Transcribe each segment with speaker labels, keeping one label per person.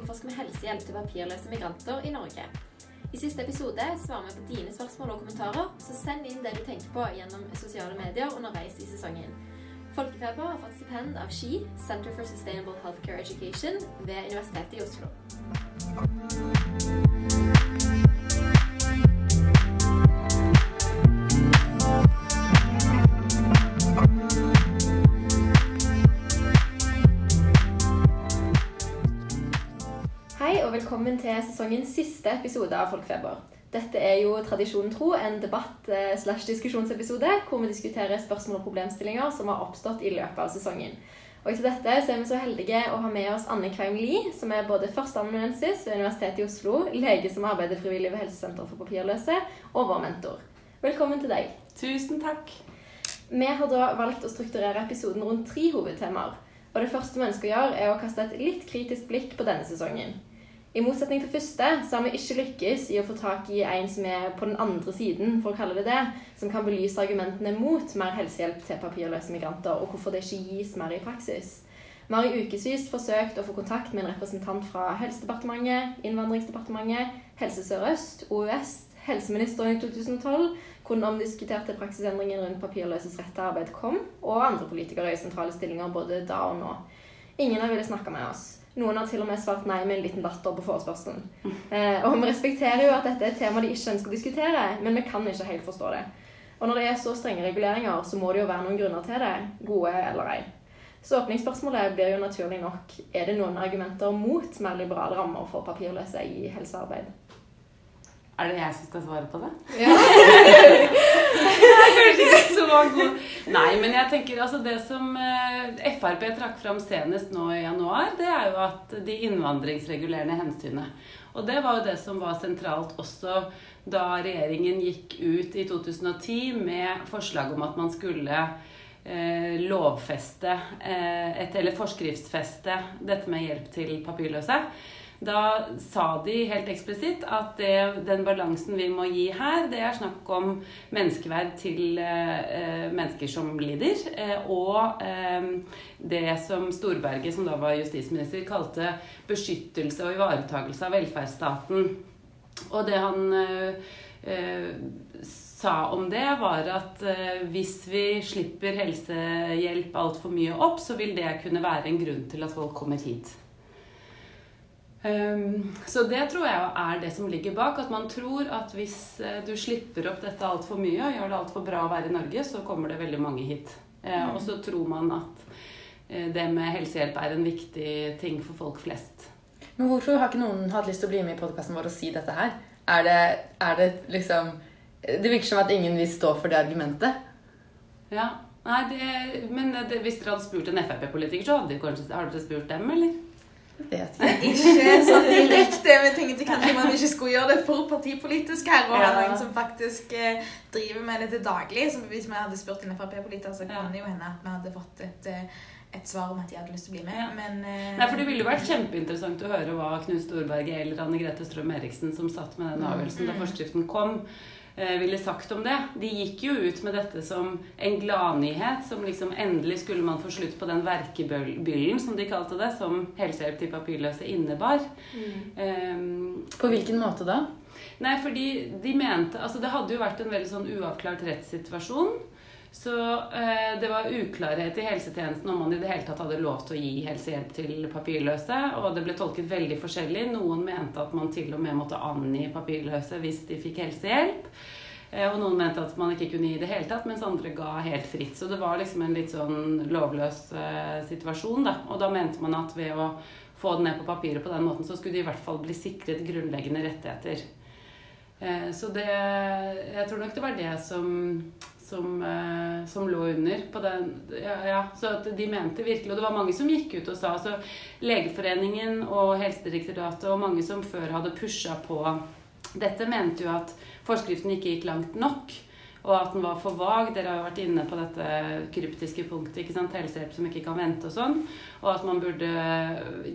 Speaker 1: sesongen utforsker vi helsehjelp til papirløse migranter i Norge. I siste episode svarer vi på dine spørsmål og kommentarer, så send inn det du tenker på gjennom sosiale medier underveis i sesongen. Folkefeber har fått stipend av SKI, Center for Sustainable Healthcare Education, ved Universitetet i Oslo. Og velkommen til sesongens siste episode av Folkefeber. Dette er jo tradisjonen tro en debatt- eh, hvor vi diskuterer spørsmål og problemstillinger som har oppstått i løpet av sesongen. Og til dette så er vi så heldige å ha med oss Anne Kveim Lie, som er både førsteamanuensis ved Universitetet i Oslo, lege som arbeider frivillig ved Helsesenteret for papirløse, og vår mentor. Velkommen til deg.
Speaker 2: Tusen takk.
Speaker 1: Vi har da valgt å strukturere episoden rundt tre hovedtemaer. Og det første vi ønsker å gjøre, er å kaste et litt kritisk blikk på denne sesongen. I motsetning til første så har vi ikke lykkes i å få tak i en som er på den andre siden, for å kalle det det, som kan belyse argumentene mot mer helsehjelp til papirløse migranter, og hvorfor det ikke gis mer i praksis. Vi har i ukevis forsøkt å få kontakt med en representant fra Helsedepartementet, Innvandringsdepartementet, Helse Sør-Øst, OUS, helseministeren i 2012, hvor den omdiskuterte praksisendringen rundt papirløses rett til arbeid kom, og andre politikere i sentrale stillinger både da og nå. Ingen har villet snakke med oss. Noen har til og med svart nei med en liten latter på forespørselen. Eh, og vi respekterer jo at dette er et tema de ikke ønsker å diskutere, men vi kan ikke helt forstå det. Og når det er så strenge reguleringer, så må det jo være noen grunner til det, gode eller ei. Så åpningsspørsmålet blir jo naturlig nok er det noen argumenter mot mer liberale rammer for papirløse i helsearbeid.
Speaker 2: Er det jeg som skal svare på det?
Speaker 1: Ja.
Speaker 2: Kanskje ikke så god. Nei, men jeg tenker altså det som eh, Frp trakk fram senest nå i januar, det er jo at de innvandringsregulerende hensynet. Og det var jo det som var sentralt også da regjeringen gikk ut i 2010 med forslag om at man skulle eh, lovfeste eh, et, eller forskriftsfeste dette med hjelp til papirløse. Da sa de helt eksplisitt at det, den balansen vi må gi her, det er snakk om menneskeverd til eh, mennesker som lider. Eh, og eh, det som Storberget, som da var justisminister, kalte beskyttelse og ivaretagelse av velferdsstaten. Og det han eh, eh, sa om det, var at eh, hvis vi slipper helsehjelp altfor mye opp, så vil det kunne være en grunn til at folk kommer hit. Um, så det tror jeg er det som ligger bak. At man tror at hvis uh, du slipper opp dette altfor mye og gjør det altfor bra å være i Norge, så kommer det veldig mange hit. Uh, mm. Og så tror man at uh, det med helsehjelp er en viktig ting for folk flest.
Speaker 3: Men hvorfor har ikke noen hatt lyst til å bli med i podkasten vår og si dette her? Er det, er det liksom Det virker som at ingen vil stå for det argumentet.
Speaker 2: Ja. Nei, det, men det, hvis dere hadde spurt en Frp-politiker, så hadde dere kanskje dere spurt dem, eller?
Speaker 3: Vet ikke.
Speaker 4: ikke sånn direkte. Vi tenkte kanskje man ikke skulle gjøre det for partipolitisk her. Og
Speaker 2: Ja.
Speaker 4: noen som faktisk eh, driver med det til daglig. Så hvis vi hadde spurt en Frp-politiker, så
Speaker 2: kunne
Speaker 4: kan det jo hende at vi hadde fått et, eh, et svar om at de hadde lyst til å bli med.
Speaker 2: Ja.
Speaker 4: Men uh,
Speaker 2: Nei, for Det ville jo vært kjempeinteressant å høre hva Knut Storberget eller Anne Grete Strøm Eriksen, som satt med den avgjørelsen da forskriften kom, ville sagt om det. De gikk jo ut med dette som en gladnyhet. Som liksom endelig skulle man få slutt på den verkebyllen, som de kalte det, som helsehjelp til papirløse innebar. Um,
Speaker 3: På hvilken måte da?
Speaker 2: Nei, fordi de mente Altså, det hadde jo vært en veldig sånn uavklart rettssituasjon. Så eh, det var uklarhet i helsetjenesten om man i det hele tatt hadde lov til å gi helsehjelp til papirløse. Og det ble tolket veldig forskjellig. Noen mente at man til og med måtte angi papirløse hvis de fikk helsehjelp. Eh, og noen mente at man ikke kunne gi det hele tatt, mens andre ga helt fritt. Så det var liksom en litt sånn lovløs eh, situasjon, da. Og da mente man at ved å få det ned på papiret på den måten, så skulle de i hvert fall bli sikret grunnleggende rettigheter. Så det Jeg tror nok det var det som som, eh, som lå under på den ja, ja, Så de mente virkelig Og det var mange som gikk ut og sa altså Legeforeningen og Helsedirektoratet og mange som før hadde pusha på dette, mente jo at forskriften ikke gikk langt nok. Og at den var for vag. Dere har jo vært inne på dette kryptiske punktet. ikke sant, Helsehjelp som ikke kan vente og sånn. Og at man burde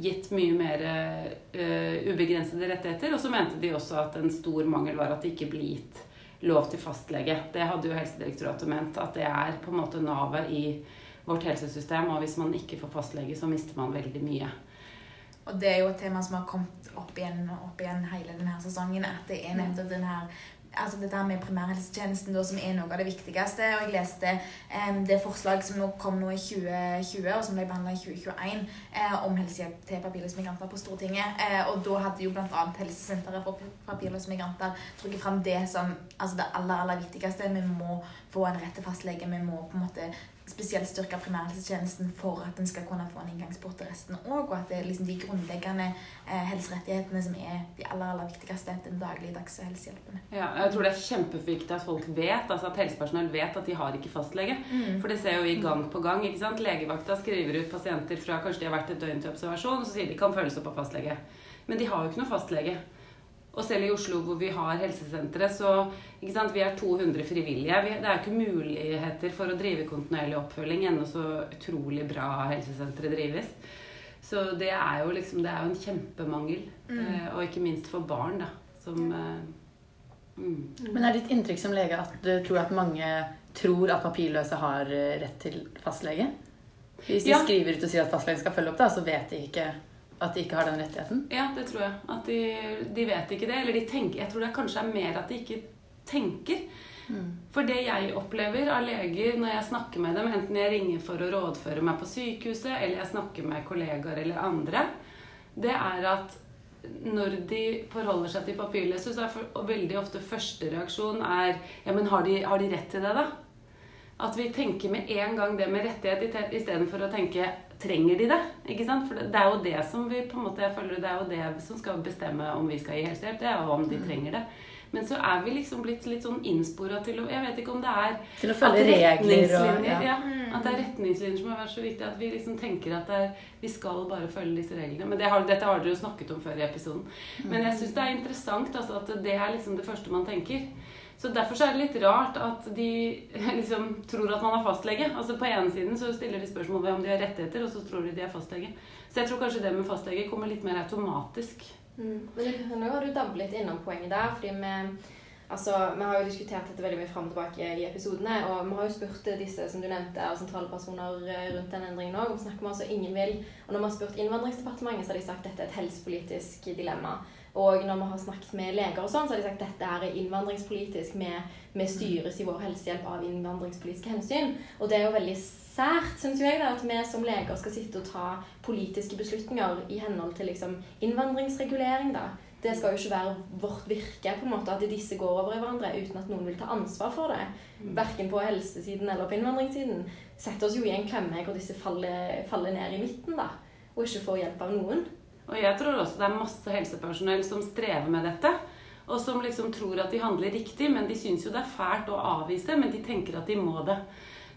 Speaker 2: gitt mye mer uh, ubegrensede rettigheter. Og så mente de også at en stor mangel var at det ikke ble gitt lov til fastlege. Det hadde jo Helsedirektoratet ment. At det er på en måte navet i vårt helsesystem. Og hvis man ikke får fastlege, så mister man veldig mye.
Speaker 4: Og det er jo et tema som har kommet opp igjen og opp igjen hele denne sesongen. At det er nettopp den her altså dette der med primærhelsetjenesten da, som er noe av det viktigste. Og jeg leste eh, det forslag som nå kom nå i 2020, og som ble behandla i 2021, eh, om helsehjelp til papirløse migranter på Stortinget. Eh, og da hadde jo bl.a. Helsesenteret for papirløse migranter trukket fram det som altså det aller, aller viktigste. Vi må få en rett til fastlege. Vi må på en måte spesielt styrke primærhelsetjenesten for at en skal kunne få en inngangsport til resten òg, og at det er liksom de grunnleggende eh, helserettighetene som er de aller aller viktigste den dagligdagse helsehjelpen.
Speaker 2: Ja, jeg tror det er kjempeviktig at folk vet, altså at helsepersonell vet at de har ikke fastlege. Mm. For det ser jo vi gang på gang. ikke sant? Legevakta skriver ut pasienter fra kanskje de har vært et døgn til observasjon, og så sier de kan følges opp av fastlege. Men de har jo ikke noe fastlege. Og selv i Oslo hvor vi har helsesenteret, så ikke sant, vi er 200 frivillige. Vi, det er ikke muligheter for å drive kontinuerlig oppfølging ennå så utrolig bra helsesenteret drives. Så det er jo liksom Det er jo en kjempemangel. Mm. Eh, og ikke minst for barn, da. Som eh,
Speaker 3: mm. Men er ditt inntrykk som lege at du tror at mange tror at papirløse har eh, rett til fastlege? Hvis de ja. skriver ut og sier at fastlegen skal følge opp, da, så vet de ikke at de ikke har den rettigheten?
Speaker 2: Ja, det tror jeg. At de, de vet ikke det. Eller de tenker Jeg tror det kanskje er mer at de ikke tenker. Mm. For det jeg opplever av leger når jeg snakker med dem, enten jeg ringer for å rådføre meg på sykehuset, eller jeg snakker med kollegaer eller andre, det er at når de forholder seg til papirløse, så er for, veldig ofte første reaksjon er Ja, men har de, har de rett til det, da? At vi tenker med en gang det med rettighet istedenfor å tenke trenger de det? Ikke sant? For det er jo det som vi på en måte, jeg føler det er jo det som skal bestemme om vi skal gi helsehjelp. Det er jo om de mm. trenger det. Men så er vi liksom blitt litt sånn innspora til å Jeg vet ikke om det er
Speaker 3: Til å følge regler og
Speaker 2: ja. ja. At det er retningslinjer som har vært så viktig. At vi liksom tenker at er, vi skal bare følge disse reglene. Men det har, dette har dere jo snakket om før i episoden. Men jeg syns det er interessant altså, at det er liksom det første man tenker. Så Derfor så er det litt rart at de liksom tror at man er fastlege. Altså På ene siden så stiller de spørsmål ved om de har rettigheter, og så tror de de er fastlege. Så jeg tror kanskje det med fastlege kommer litt mer automatisk.
Speaker 1: Mm. Men nå har du dabbet litt innom poenget der. fordi vi, altså, vi har jo diskutert dette veldig mye fram og tilbake i episodene. Og vi har jo spurt disse som du nevnte, og sentrale personer eh, rundt den endringen òg. Snakker vi altså ingen vil. Og når vi har spurt Innvandringsdepartementet, så har de sagt at dette er et helsepolitisk dilemma. Og når vi har snakket med leger, og sånn, så har de sagt at dette er innvandringspolitisk. Vi, styres i vår helsehjelp av innvandringspolitiske hensyn. Og det er jo veldig sært, syns jeg, da, at vi som leger skal sitte og ta politiske beslutninger i henhold til liksom, innvandringsregulering. da. Det skal jo ikke være vårt virke på en måte, at disse går over i hverandre uten at noen vil ta ansvar for det. Mm. Verken på helsesiden eller på innvandringssiden. Setter oss jo i en klemme hvor disse faller, faller ned i midten da, og ikke får hjelp av noen.
Speaker 2: Og jeg tror også det er masse helsepersonell som strever med dette. Og som liksom tror at de handler riktig, men de syns jo det er fælt å avvise, men de tenker at de må det.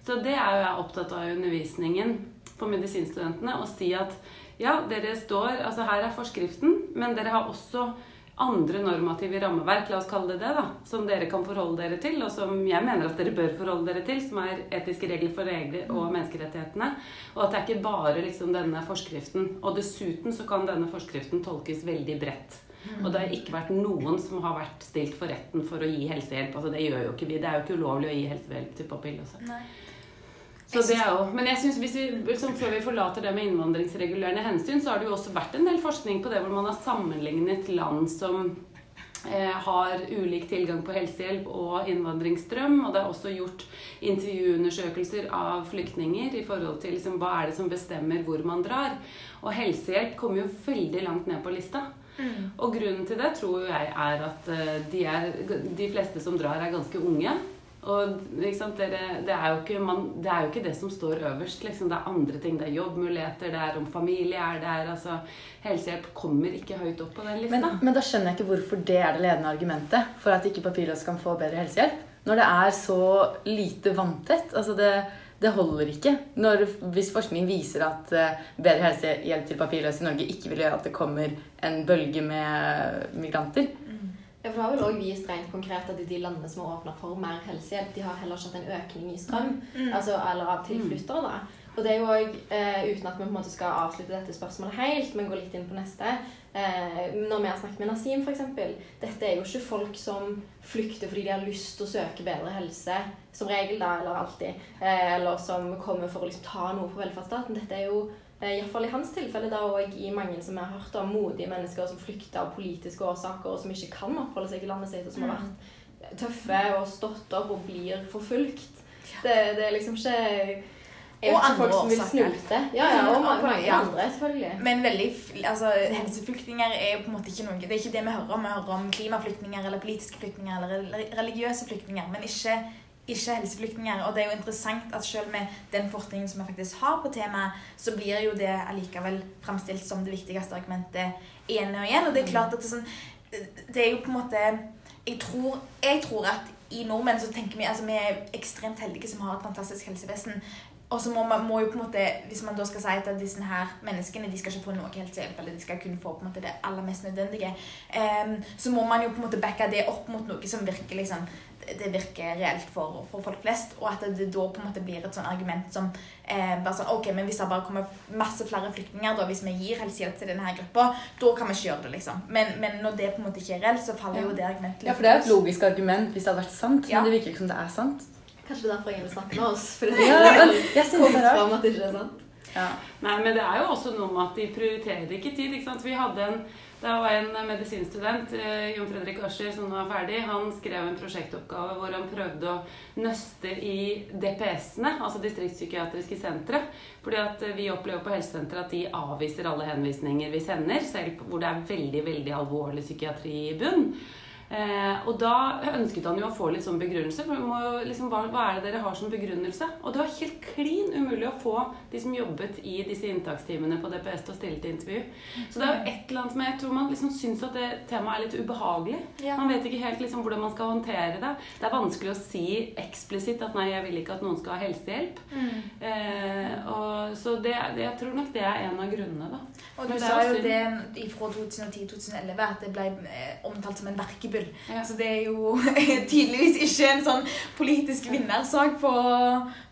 Speaker 2: Så det er jo jeg opptatt av i undervisningen på medisinstudentene. Å si at ja, dere står Altså her er forskriften, men dere har også andre normative rammeverk, la oss kalle det det, da, som dere kan forholde dere til, og som jeg mener at dere bør forholde dere til, som er etiske regler for regler og menneskerettighetene. Og at det er ikke bare liksom denne forskriften. Og dessuten så kan denne forskriften tolkes veldig bredt. Og det har ikke vært noen som har vært stilt for retten for å gi helsehjelp. Altså det gjør jo ikke vi. Det er jo ikke ulovlig å gi helsehjelp til papirløse. Så det er jo, men jeg synes hvis vi, liksom, Før vi forlater det med innvandringsregulerende hensyn, så har det jo også vært en del forskning på det hvor man har sammenlignet land som eh, har ulik tilgang på helsehjelp og innvandringsstrøm. Og det er også gjort intervjuundersøkelser av flyktninger i forhold til liksom, hva er det som bestemmer hvor man drar. Og helsehjelp kommer jo veldig langt ned på lista. Mm. Og grunnen til det tror jeg er at uh, de, er, de fleste som drar, er ganske unge. Og liksom, dere, det, er ikke, man, det, er jo ikke, det som står øverst. Liksom. Det er andre ting. Det er jobbmuligheter, det er om familie er der. Altså, helsehjelp kommer ikke høyt opp på den lista.
Speaker 3: Men, men, da skjønner jeg ikke hvorfor det er det ledende argumentet for at ikke papirløse kan få bedre helsehjelp. Når det er så lite vanntett. Altså det, det holder ikke. Når, hvis forskning viser at uh, bedre helsehjelp til papirløse i Norge ikke vil gjøre at det kommer en bølge med migranter,
Speaker 1: ja, for Det har vel også vist rent konkret at de landene som har åpna for mer helsehjelp, de har heller ikke hatt en økning i strøm, mm. altså, eller av tilflyttere. da. Og det er jo òg, eh, uten at vi på en måte skal avslutte dette spørsmålet helt, men gå litt inn på neste eh, Når vi har snakket med Nasim, f.eks. Dette er jo ikke folk som flykter fordi de har lyst til å søke bedre helse, som regel, da, eller alltid. Eh, eller som kommer for å liksom ta noe på velferdsstaten. Dette er jo Iallfall i hans tilfelle, da og i mange som jeg har hørt om, modige mennesker som flykter av politiske årsaker, og som ikke kan oppholde seg i landet sitt, og som har vært tøffe og stått opp og blir forfulgt. Det, det er liksom ikke
Speaker 4: Og andre
Speaker 1: folk som vil snulte. Ja, ja, og mange
Speaker 4: Ja.
Speaker 1: andre, selvfølgelig.
Speaker 4: Men veldig, altså, helseflyktninger er jo på en måte ikke noe Det er ikke det vi hører om. Vi hører om klimaflyktninger eller politiske flyktninger eller religiøse flyktninger, men ikke, ikke helseflyktninger. Og det er jo interessant at selv med den forskningen som vi faktisk har på temaet, så blir jo det allikevel fremstilt som det viktigste argumentet igjen og igjen. Og det er klart at det er sånn Det er jo på en måte Jeg tror, jeg tror at i nordmenn så tenker vi altså vi er ekstremt heldige som har et fantastisk helsevesen. Og så må man må jo på en måte, Hvis man da skal si at disse her menneskene de skal ikke få noe helsehjelp, eller de skal kun få på en måte det aller mest nødvendige, um, så må man jo på en måte backe det opp mot noe som virker liksom, det virker reelt for, for folk flest. Og at det da på en måte blir et sånn argument som eh, bare sånn, ok, men hvis det bare kommer masse flere flyktninger, da, hvis vi gir helsehjelp til denne gruppa, da kan vi ikke gjøre det, liksom. Men, men når det på en måte ikke er reelt, så faller jo det argumentet
Speaker 3: Ja, for det er et logisk argument hvis det hadde vært sant,
Speaker 4: Ja.
Speaker 3: men det virker ikke som det er sant.
Speaker 1: Kanskje det er derfor ingen vil snakke med oss. For det
Speaker 3: Ja, men jeg synes det er rart.
Speaker 1: fram at det ikke er sant.
Speaker 3: Ja.
Speaker 2: Nei, men det er jo også noe med at de prioriterer ikke tid. ikke sant? Vi hadde en, Det var en medisinstudent, eh, Jon Fredrik Ascher, som nå er ferdig. Han skrev en prosjektoppgave hvor han prøvde å nøste i DPS-ene, altså distriktspsykiatriske sentre. Fordi at eh, vi opplever på helsesenteret at de avviser alle henvisninger vi sender, selv hvor det er veldig, veldig alvorlig psykiatri i bunn. Eh, og da ønsket han jo å få litt sånn begrunnelse. For jo liksom, hva, hva er det dere har som begrunnelse? Og det var helt klin umulig å få de som jobbet i disse inntakstimene på DPS til å stille til intervju. Så det er jo et eller annet med Jeg tror man liksom syns at det temaet er litt ubehagelig.
Speaker 4: Ja.
Speaker 2: Man vet ikke helt liksom hvordan man skal håndtere det. Det er vanskelig å si eksplisitt at nei, jeg vil ikke at noen skal ha helsehjelp. Eh, og, så det, det, jeg tror nok det er en av grunnene, da.
Speaker 4: Og du sa
Speaker 2: jo
Speaker 4: det fra 2010-2011 at det ble eh, omtalt som en verkebyll.
Speaker 2: Ja.
Speaker 4: Så det er jo tydeligvis ikke en sånn politisk vinnersak på,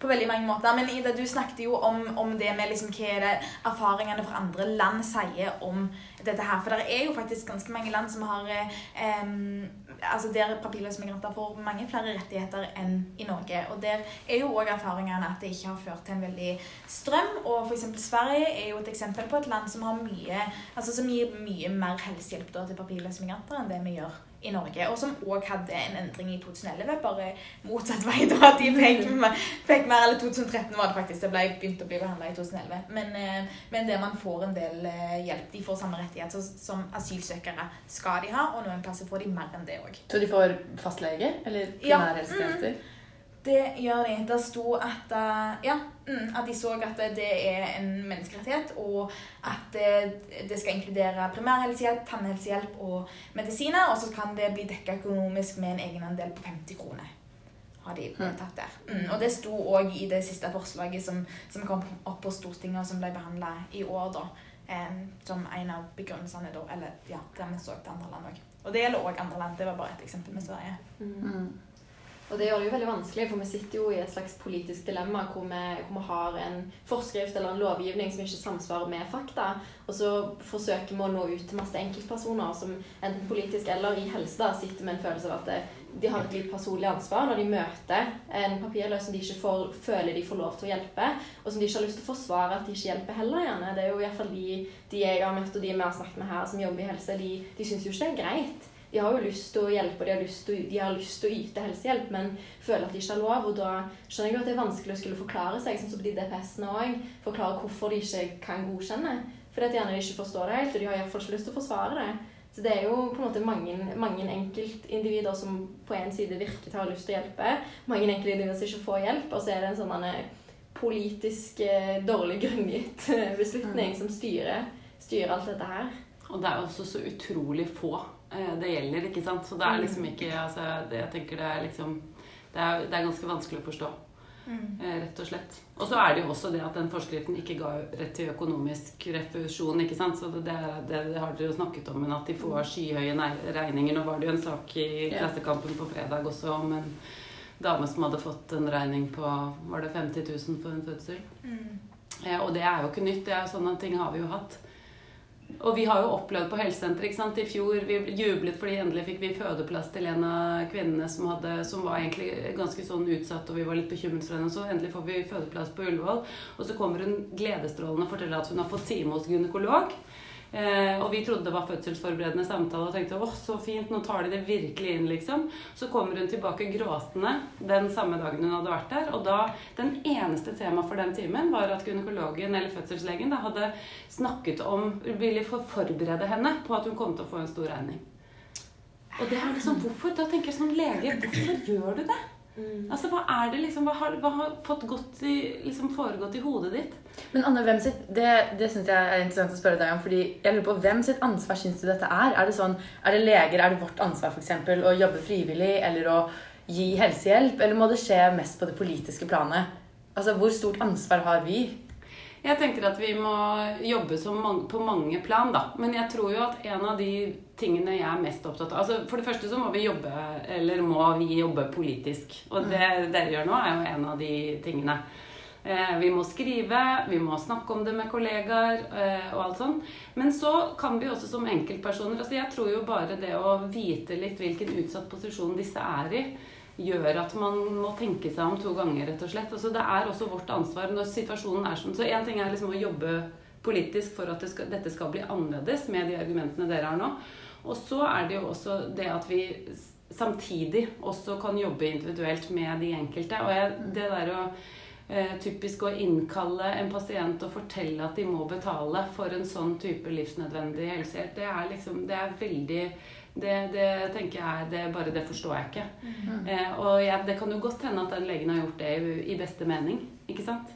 Speaker 4: på veldig mange måter. Men Ida, du snakket jo om, om det med liksom, hva er det erfaringene fra andre land sier om dette her. For det er jo faktisk ganske mange land som har eh, altså Der papirløse migranter får mange flere rettigheter enn i Norge. Og der er jo òg erfaringene at det ikke har ført til en veldig strøm. Og f.eks. Sverige er jo et eksempel på et land som har mye Altså som gir mye mer helsehjelp da, til papirløse migranter enn det vi gjør i Norge. Og som òg hadde en endring i 2011, bare motsatt vei. da, At de fikk, fikk mer Eller 2013 var det faktisk. Det ble begynt å bli behandla i 2011. Men, eh, men der man får en del eh, hjelp. De får samme rettigheter som asylsøkere skal de ha, og noen plasser får de mer enn det òg.
Speaker 3: Så de får fastlege? Eller
Speaker 4: Ja.
Speaker 3: primærhelsetjenester?
Speaker 4: Det gjør de. Det sto at, eh, ja, mm, at de så at det er en menneskerettighet, og at det, det skal inkludere primærhelsehjelp, tannhelsehjelp og medisiner. Og så kan det bli dekka økonomisk med en egenandel på 50 kroner. Har de tatt der. Mm, og det sto òg i det siste forslaget som, som kom opp på Stortinget, og som ble behandla i år, da. em, som en av begrunnelsene, da. Eller ja, der vi så til andre land òg. Og det gjelder òg andre land. Det var bare et eksempel med Sverige.
Speaker 3: Mm.
Speaker 1: Og det gjør det jo veldig vanskelig, for vi sitter jo i et slags politisk dilemma hvor vi, hvor vi har en forskrift eller en lovgivning som ikke samsvarer med fakta, og så forsøker vi å nå ut til masse enkeltpersoner som enten politisk eller i helse da, sitter med en følelse av at det, de har et litt personlig ansvar når de møter en papirløs som de ikke får, føler de får lov til å hjelpe, og som de ikke har lyst til å forsvare at de ikke hjelper heller gjerne. Det er jo i hvert fall de, de jeg har møtt og de vi har snakket med her som jobber i helse, de, de syns jo ikke det er greit. De har jo lyst til å hjelpe, og de har lyst til, de har lyst til å yte helsehjelp, men føler at de ikke har lov. Og da skjønner jeg jo at det er vanskelig å skulle forklare seg, sånn som på de DPS-ene òg. Forklare hvorfor de ikke kan godkjenne. Fordi at gjerne de ikke forstår det helt, og de har iallfall ikke lyst til å forsvare det. Så det er jo på en måte mange, mange enkeltindivider som på en side virker til å ha lyst til å hjelpe. Mange enkeltindivider som ikke får hjelp, og så er det en sånn politisk eh, dårlig grunngitt eh, beslutning som styrer, styrer alt dette her.
Speaker 2: Og det er også så utrolig få eh, det gjelder, ikke sant. Så det er liksom ikke altså, det, Jeg tenker det er liksom det er, det er ganske vanskelig å forstå, Mm. rett og slett. Og så er det jo også det at den forskriften ikke ga rett til økonomisk refusjon, ikke sant. Så det, det, det, har dere jo snakket om, men at de får skyhøye regninger. Nå var det jo en sak i. Klassekampen på fredag også om en dame som hadde fått en regning på var det 50 000 for en fødsel.
Speaker 4: Mm.
Speaker 2: Eh, og det er jo ikke nytt. det er jo Sånne ting har vi jo hatt. Og vi har jo opplevd på helsesenteret i fjor Vi jublet fordi endelig fikk vi fødeplass til en av kvinnene som, hadde, som var egentlig ganske sånn utsatt, og vi var litt bekymret for henne. Så endelig får vi fødeplass på Ullevål. Og så kommer hun gledesstrålende og forteller at hun har fått time hos gynekolog. Eh, og vi trodde det var fødselsforberedende samtale og tenkte åh, så fint, nå tar de det virkelig inn, liksom. Så kommer hun tilbake gråtende den samme dagen hun hadde vært der. Og da, den eneste tema for den timen var at gynekologen, eller fødselslegen, da hadde snakket om Ville forberede henne på at hun kom til å få en stor regning. Og det er liksom, hvorfor? Da tenker jeg som lege, hvorfor gjør du det? Mm. Altså, Hva er det liksom, hva har, hva har fått godt i, liksom foregått i hodet ditt?
Speaker 3: Men Anne, hvem sitt, Det, det syns jeg er interessant å spørre deg om. fordi jeg lurer på, Hvem sitt ansvar syns du dette er? Er det sånn, er det leger, er det vårt ansvar for eksempel, å jobbe frivillig eller å gi helsehjelp? Eller må det skje mest på det politiske planet? Altså, Hvor stort ansvar har vi?
Speaker 2: Jeg tenker at vi må jobbe mange, på mange plan, da. Men jeg tror jo at en av de tingene jeg er mest opptatt av altså For det første så må vi jobbe, eller må vi jobbe politisk. Og det mm. dere gjør nå, er jo en av de tingene. Eh, vi må skrive, vi må snakke om det med kollegaer eh, og alt sånn. Men så kan vi også som enkeltpersoner altså Jeg tror jo bare det å vite litt hvilken utsatt posisjon disse er i, gjør at man må tenke seg om to ganger, rett og slett. Altså, det er også vårt ansvar når situasjonen er sånn. Så én ting er liksom å jobbe politisk for at det skal, dette skal bli annerledes med de argumentene dere har nå. Og så er det jo også det at vi samtidig også kan jobbe individuelt med de enkelte. Og jeg, det der å typisk å innkalle en pasient og fortelle at de må betale for en sånn type livsnødvendig helsehjelp, det er liksom Det er veldig det, det, tenker jeg, det, bare det forstår jeg ikke. Mm. Eh, og jeg, det kan jo godt hende at den legen har gjort det i, i beste mening. ikke sant?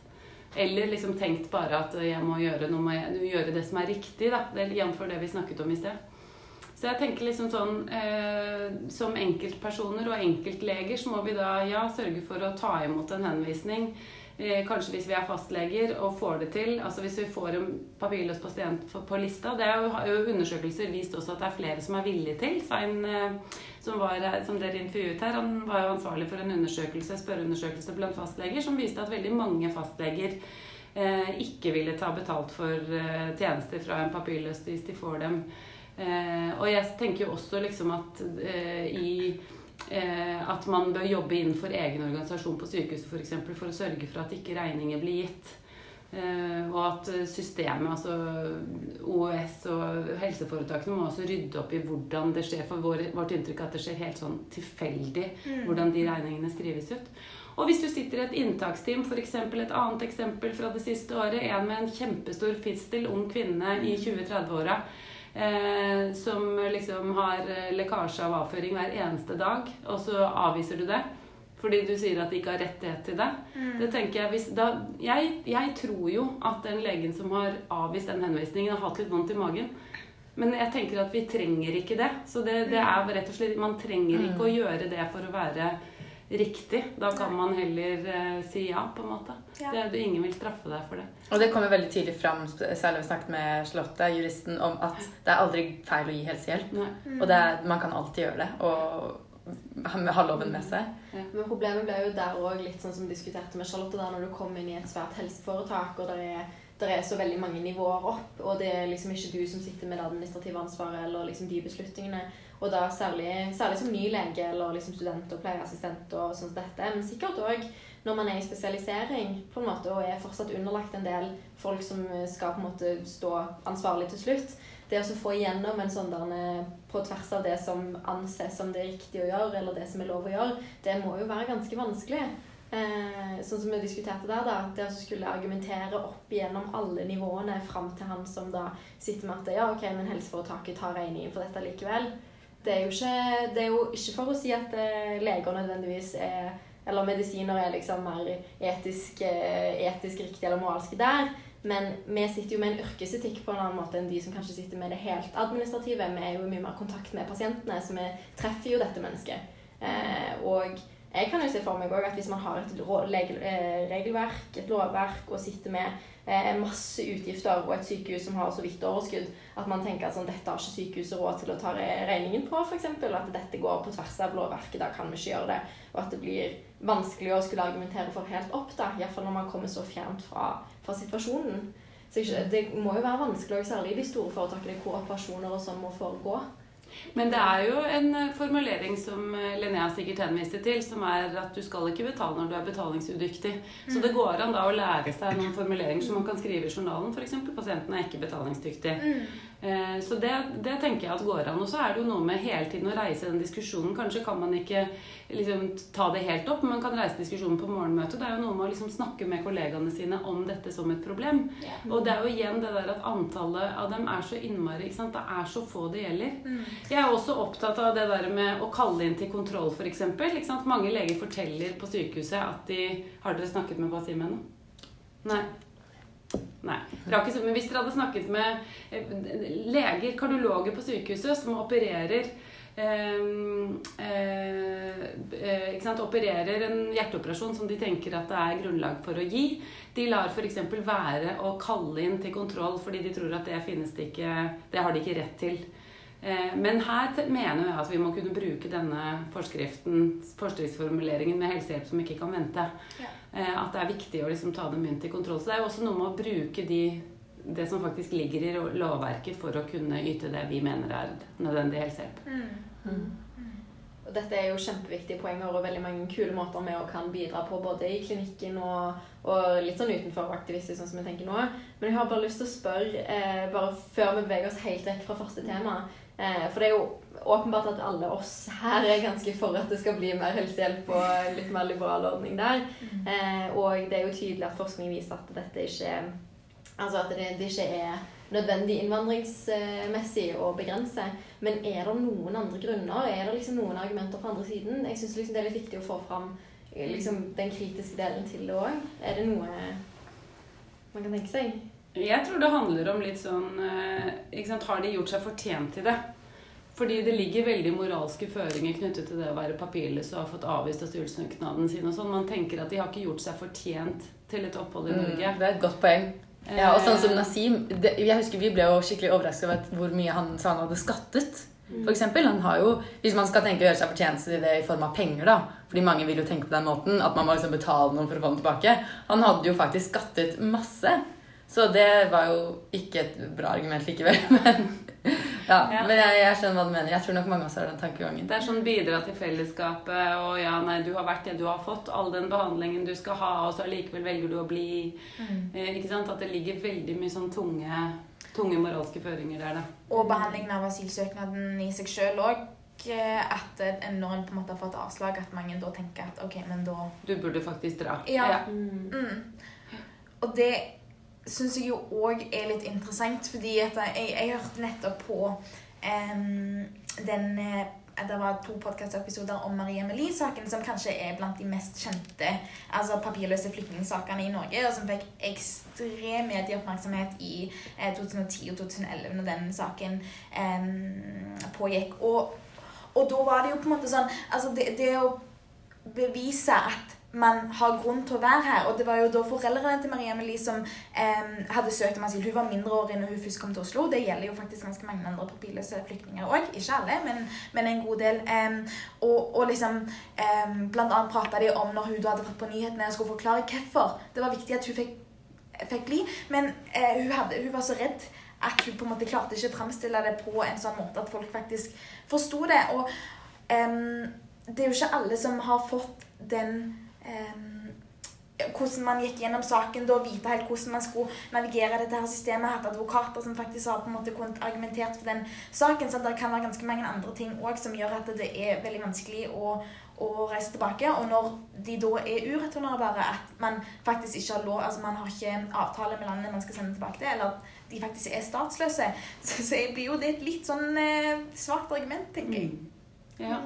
Speaker 2: Eller liksom tenkt bare at jeg må gjøre, noe med, gjøre det som er riktig. da, Jf. det vi snakket om i sted. Så jeg tenker liksom sånn eh, Som enkeltpersoner og enkeltleger så må vi da ja, sørge for å ta imot en henvisning Eh, kanskje hvis vi er fastleger og får det til. altså Hvis vi får en papirløs pasient på lista. Det har jo undersøkelser vist også at det er flere som er villige til. Svein, eh, som, var, som dere intervjuet her, han var jo ansvarlig for en undersøkelse, spørreundersøkelse blant fastleger som viste at veldig mange fastleger eh, ikke ville ta betalt for eh, tjenester fra en papirløs hvis de får dem. Eh, og jeg tenker jo også liksom at eh, i Eh, at man bør jobbe innenfor egen organisasjon på sykehuset f.eks. For, eksempel, for å sørge for at ikke regninger blir gitt. Eh, og at systemet, altså OUS og helseforetakene, må også rydde opp i hvordan det skjer. For vår, vårt inntrykk er at det skjer helt sånn tilfeldig mm. hvordan de regningene skrives ut. Og hvis du sitter i et inntaksteam, f.eks. et annet eksempel fra det siste året, en med en kjempestor fistel, ung kvinne i 20-30-åra eh, som liksom har eh, lekkasje av avføring hver eneste dag, og så avviser du det fordi du sier at de ikke har rettighet til det. Mm. det tenker Jeg hvis, da, jeg, jeg tror jo at den legen som har avvist den henvisningen, har hatt litt vondt i magen. Men jeg tenker at vi trenger ikke det. Så det, det er rett og slett Man trenger ikke mm. å gjøre det for å være riktig. Da kan man heller uh, si ja, på en måte. Ja. Det, ingen vil straffe deg for det.
Speaker 3: Og det kommer veldig tidlig fram, særlig vi snakket med Charlotte, juristen, om at det er aldri feil å gi helsehjelp. Mm. Og er, man kan alltid gjøre det. Og ha loven med seg.
Speaker 1: Ja. Men problemet ble jo der òg litt sånn som diskuterte med Charlotte, der når du kom inn i et svært helseforetak, og det er det er så veldig mange nivåer opp, og det er liksom ikke du som sitter med det administrative ansvaret eller liksom de beslutningene. Og da særlig, særlig som ny lege eller liksom student og pleieassistent og sånt dette. Men sikkert òg når man er i spesialisering på en måte, og er fortsatt underlagt en del folk som skal på en måte stå ansvarlig til slutt. Det å få igjennom en sånn der på tvers av det som anses som det riktige å gjøre, eller det som er lov å gjøre, det må jo være ganske vanskelig. Eh, sånn som vi diskuterte der, da. Det å skulle argumentere opp gjennom alle nivåene fram til han som da sitter med at ja, ok, men helseforetaket tar regningen for dette likevel det er, ikke, det er jo ikke, for å si at eh, leger nødvendigvis er Eller medisiner er liksom mer etisk, eh, etisk riktig eller moralske der. Men vi sitter jo med en yrkesetikk på en annen måte enn de som kanskje sitter med det helt administrative. Vi er jo i mye mer kontakt med pasientene, så vi treffer jo dette mennesket. Eh, og jeg kan jo se for meg også at hvis man har et eh, regelverk, et lovverk, og sitter med eh, masse utgifter og et sykehus som har så vidt overskudd, at man tenker at sånn, dette har ikke sykehuset råd til å ta regningen på, f.eks. At dette går på tvers av lovverket, da kan vi ikke gjøre det. Og at det blir vanskelig å skulle argumentere for helt opp, da. Iallfall når man kommer så fjernt fra, fra situasjonen. Så det må jo være vanskelig, særlig i de store foretakene, hvor operasjoner og sånn må foregå.
Speaker 2: Men det er jo en eh, formulering som eh, Linnea sikkert henviste til, som er at du skal ikke betale når du er betalingsudyktig. Så det går an da å lære seg noen formuleringer som man kan skrive i journalen, f.eks. pasienten er ikke betalingsdyktig. Eh, Så det, det tenker jeg at går an. Og så er det jo noe med hele tiden å reise den diskusjonen. Kanskje kan man ikke liksom ta det helt opp, men man kan reise diskusjonen på morgenmøtet. Det er jo noe med å liksom snakke med kollegaene sine om dette som et problem. Og det er jo igjen det der at antallet av dem er så innmari ikke sant? Det er så få det gjelder. Jeg er også opptatt av det der med å kalle inn til kontroll, f.eks. Mange leger forteller på sykehuset at de Har dere snakket med Basim ennå? Nei. Nei. Dere men hvis dere hadde snakket med eh, leger, kardiologer på sykehuset som opererer eh, eh, eh, sant, opererer en hjerteoperasjon som de tenker at det er grunnlag for å gi. De lar f.eks. være å kalle inn til kontroll fordi de tror at det finnes det ikke Det har de ikke rett til. Eh, Men her mener jeg at vi må kunne bruke denne forskriften, forskriftsformuleringen med helsehjelp som ikke kan vente. Ja. At det er viktig å liksom ta dem inn til kontroll. Så det er jo også noe med å bruke de, det som faktisk ligger i lovverket for å kunne yte det vi mener er nødvendig helsehjelp.
Speaker 1: Og dette er jo kjempeviktige poenger og veldig mange kule måter vi kan bidra på, både i klinikken og, og litt sånn utenfor aktivistisk, sånn som vi tenker nå. Men jeg har bare lyst til å spørre, eh, bare før vi beveger oss helt vekk fra første tema eh, For det er jo åpenbart at alle oss her er ganske for at det skal bli mer helsehjelp og litt mer liberal ordning der. Eh, og det er jo tydelig at forskning viser at dette ikke Altså at det, det ikke er nødvendig innvandringsmessig å begrense. Men er det noen andre grunner? Er det liksom noen argumenter på andre siden? Jeg syns liksom det er litt viktig å få fram eh, liksom, den kritiske delen til det òg. Er det noe man kan tenke seg?
Speaker 2: Jeg tror det handler om litt sånn eh, sant, Har de gjort seg fortjent til det? Fordi det ligger veldig moralske føringer knyttet til det å være papirløs og ha fått avvist asylsøknaden sin og sånn. Man tenker at de har ikke gjort seg fortjent til et opphold i
Speaker 3: Mm,
Speaker 2: Norge.
Speaker 3: det er et godt poeng. Ja, og sånn som
Speaker 2: Eh,
Speaker 3: Nasim det, Jeg husker Vi ble jo skikkelig overrasket over hvor mye han sa han hadde skattet. For eksempel, han har jo, Hvis man skal tenke å gjøre seg fortjent i det i form av penger, da Fordi mange vil jo tenke på den måten at man må liksom betale noen for å få den tilbake. Han hadde jo faktisk skattet masse. Så det var jo ikke et bra argument likevel. Men, ja,
Speaker 2: Ja.
Speaker 3: men jeg, jeg skjønner hva du mener. Jeg tror nok mange av oss har den tankegangen.
Speaker 2: Det er sånn bidra til fellesskapet, og ja, nei, du har vært det du har fått, all den behandlingen du skal ha, og så allikevel velger du å bli. Eh, ikke sant? At det ligger veldig mye sånn tunge, tunge moralske føringer der, da.
Speaker 4: Og behandlingen av asylsøknaden i seg sjøl òg. At en når en på en måte har fått avslag, at mange da tenker at ok, men da
Speaker 2: Du burde faktisk dra.
Speaker 4: Ja. Mm. Og det syns jeg jo òg er litt interessant, fordi jeg, jeg hørte nettopp på um, den eh, det var to podkastepisoder om Marie Amelie-saken, som kanskje er blant de mest kjente altså papirløse flyktningsakene i Norge, og som fikk ekstrem medieoppmerksomhet i eh, 2010 og 2011 når den saken eh, pågikk. Og, og da var det jo på en måte sånn Altså, det, det å bevise at man har grunn til å være her. Og det var jo da foreldrene til Marie-Amelie som eh, hadde søkt om asyl. Hun var mindreårig når hun først kom til Oslo. Det gjelder jo faktisk ganske mange andre papirløse flyktninger òg. Ikke alle, men, men en god del. Eh, og, og liksom eh, Blant annet prata de om når hun hadde vært på nyhetene og skulle forklare hvorfor det var viktig at hun fikk, fikk bli. Men eh, hun, hadde, hun var så redd at hun på en måte klarte ikke å framstille det på en sånn måte at folk faktisk forsto det. Og det er jo ikke alle som har fått den hvordan man gikk gjennom saken, da vite helt hvordan man skulle navigere dette her systemet. Hatt advokater som faktisk har på en måte kunnet argumentert for den saken. Så det kan være ganske mange andre ting også som gjør at det er veldig vanskelig å, å reise tilbake. Og når de da er ureturnerbare, at man faktisk ikke har lov Altså man har ikke avtale med landet man skal sende tilbake til, eller at de faktisk er statsløse, så, så blir jo det et litt sånn eh, svakt argument, tenker jeg.
Speaker 2: Ja.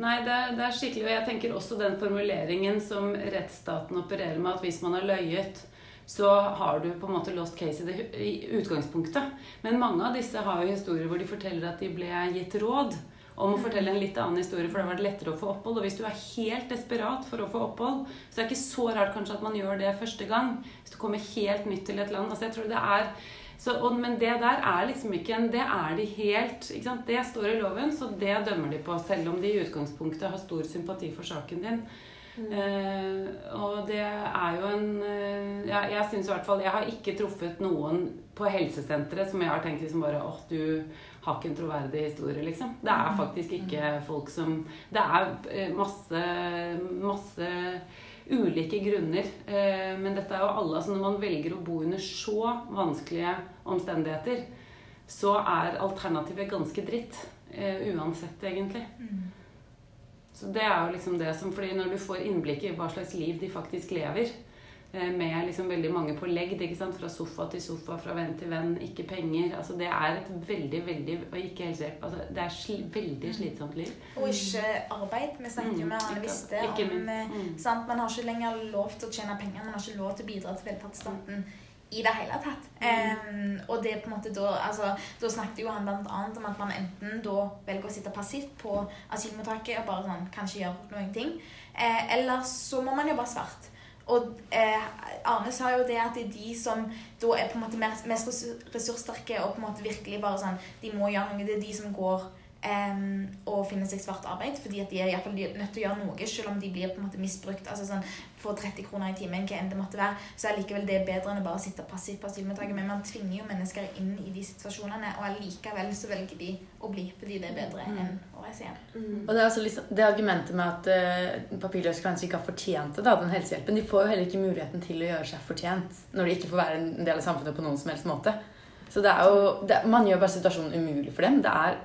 Speaker 2: Nei, det er, det er skikkelig. Og jeg tenker også den formuleringen som rettsstaten opererer med, at hvis man har løyet, så har du på en måte lost case i, det, i utgangspunktet. Men mange av disse har jo historier hvor de forteller at de ble gitt råd om å fortelle en litt annen historie, for da var det lettere å få opphold. Og hvis du er helt desperat for å få opphold, så er det ikke så rart kanskje at man gjør det første gang. Hvis du kommer helt nytt til et land. Altså jeg tror det er så, og, men det der er liksom ikke en Det er de helt? Det står i loven, så det dømmer de på. Selv om de i utgangspunktet har stor sympati for saken din. Mm. Uh, og det er jo en uh, ja, Jeg syns i hvert fall Jeg har ikke truffet noen på helsesenteret som jeg har tenkt liksom bare åh, du har ikke en troverdig historie, liksom. Det er mm. faktisk ikke folk som Det er uh, masse, masse ulike grunner. men dette er jo alle altså Når man velger å bo under så vanskelige omstendigheter, så er alternativet ganske dritt. uansett, egentlig. Mm. Så det er jo liksom det som fordi når du får innblikk i hva slags liv de faktisk lever, eh, med liksom veldig mange på legd, fra sofa til sofa, fra venn til venn, ikke penger altså Det er et veldig, veldig Og ikke helsehjelp. Altså, det er sli, veldig mm. slitsomt liv.
Speaker 4: Og ikke arbeid. Vi snakket jo med mm, Arne Viste om eh, mm. sant? Man har ikke lenger lov til å tjene penger, man har ikke lov til å bidra til velferdsstaten i det hele tatt. Um, og det på en måte da altså, Da snakket jo han blant annet om at man enten da velger å sitte passivt på asylmottaket og bare sånn kanskje gjøre noen ting, eh, eller så må man jobbe svart. Og eh, Arne sa jo det at det er de som da er på en måte mest ressurssterke og på en måte virkelig bare sånn De må gjøre noe. Det er de som går Um, å finne seg svart arbeid, fordi at de er i hvert fall nødt til å gjøre noe, selv om de blir på en måte misbrukt. altså sånn, Får 30 kroner i timen, hva enn det måtte være, så er likevel det bedre enn å bare sitte passivt på asylmottaket. Men man tvinger jo mennesker inn i de situasjonene, og allikevel så velger de å bli fordi det er bedre mm. enn å reise hjem.
Speaker 3: Mm. Og det er altså liksom, det argumentet med at uh, papirløse kanskje ikke har fortjent det, da, den helsehjelpen. De får jo heller ikke muligheten til å gjøre seg fortjent når de ikke får være en del av samfunnet på noen som helst måte. Så det er jo, det, Man gjør bare situasjonen umulig for dem. Det er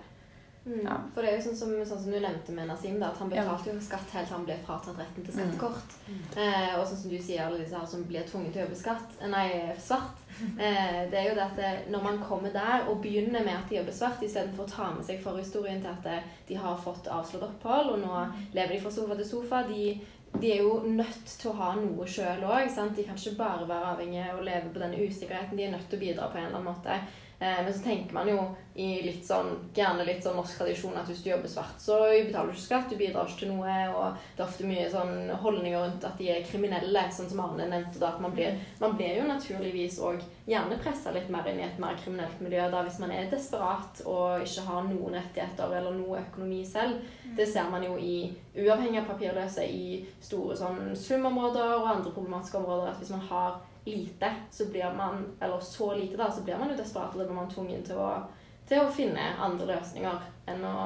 Speaker 1: Mm. Ja. For det er jo sånn som, sånn som, du nevnte med Nasim, da, at han betalte jo skatt helt til han ble fratatt retten til skattekort. Mm. Eh, og sånn som du sier, alle disse her som blir tvunget til å jobbe skatt, eh, nei, svart. Eh, det er jo det at det, når man kommer der og begynner med at de jobber svart, istedenfor å ta med seg forhistorien til at eh, de har fått avslått opphold, og nå mm. lever de fra sofa til sofa de, de er jo nødt til å ha noe sjøl òg. De kan ikke bare være avhengige og leve på denne usikkerheten. De er nødt til å bidra på en eller annen måte. Eh, men så tenker man jo i litt sånn, gjerne litt sånn norsk tradisjon at hvis du jobber svart, så betaler du ikke skatt, du bidrar ikke til noe. Og det er ofte mye sånn holdninger rundt at de er kriminelle, sånn som Arne nevnte. da, at Man blir, man blir jo naturligvis òg gjerne pressa litt mer inn i et mer kriminelt miljø da hvis man er desperat og ikke har noen rettigheter eller noe økonomi selv. Det ser man jo i uavhengig av papirløse i store sånn slumområder og andre problematiske områder. at hvis man har lite, så blir man Eller så lite, da, så blir man jo desperat, og da blir man tvungen til å, til å finne andre løsninger enn å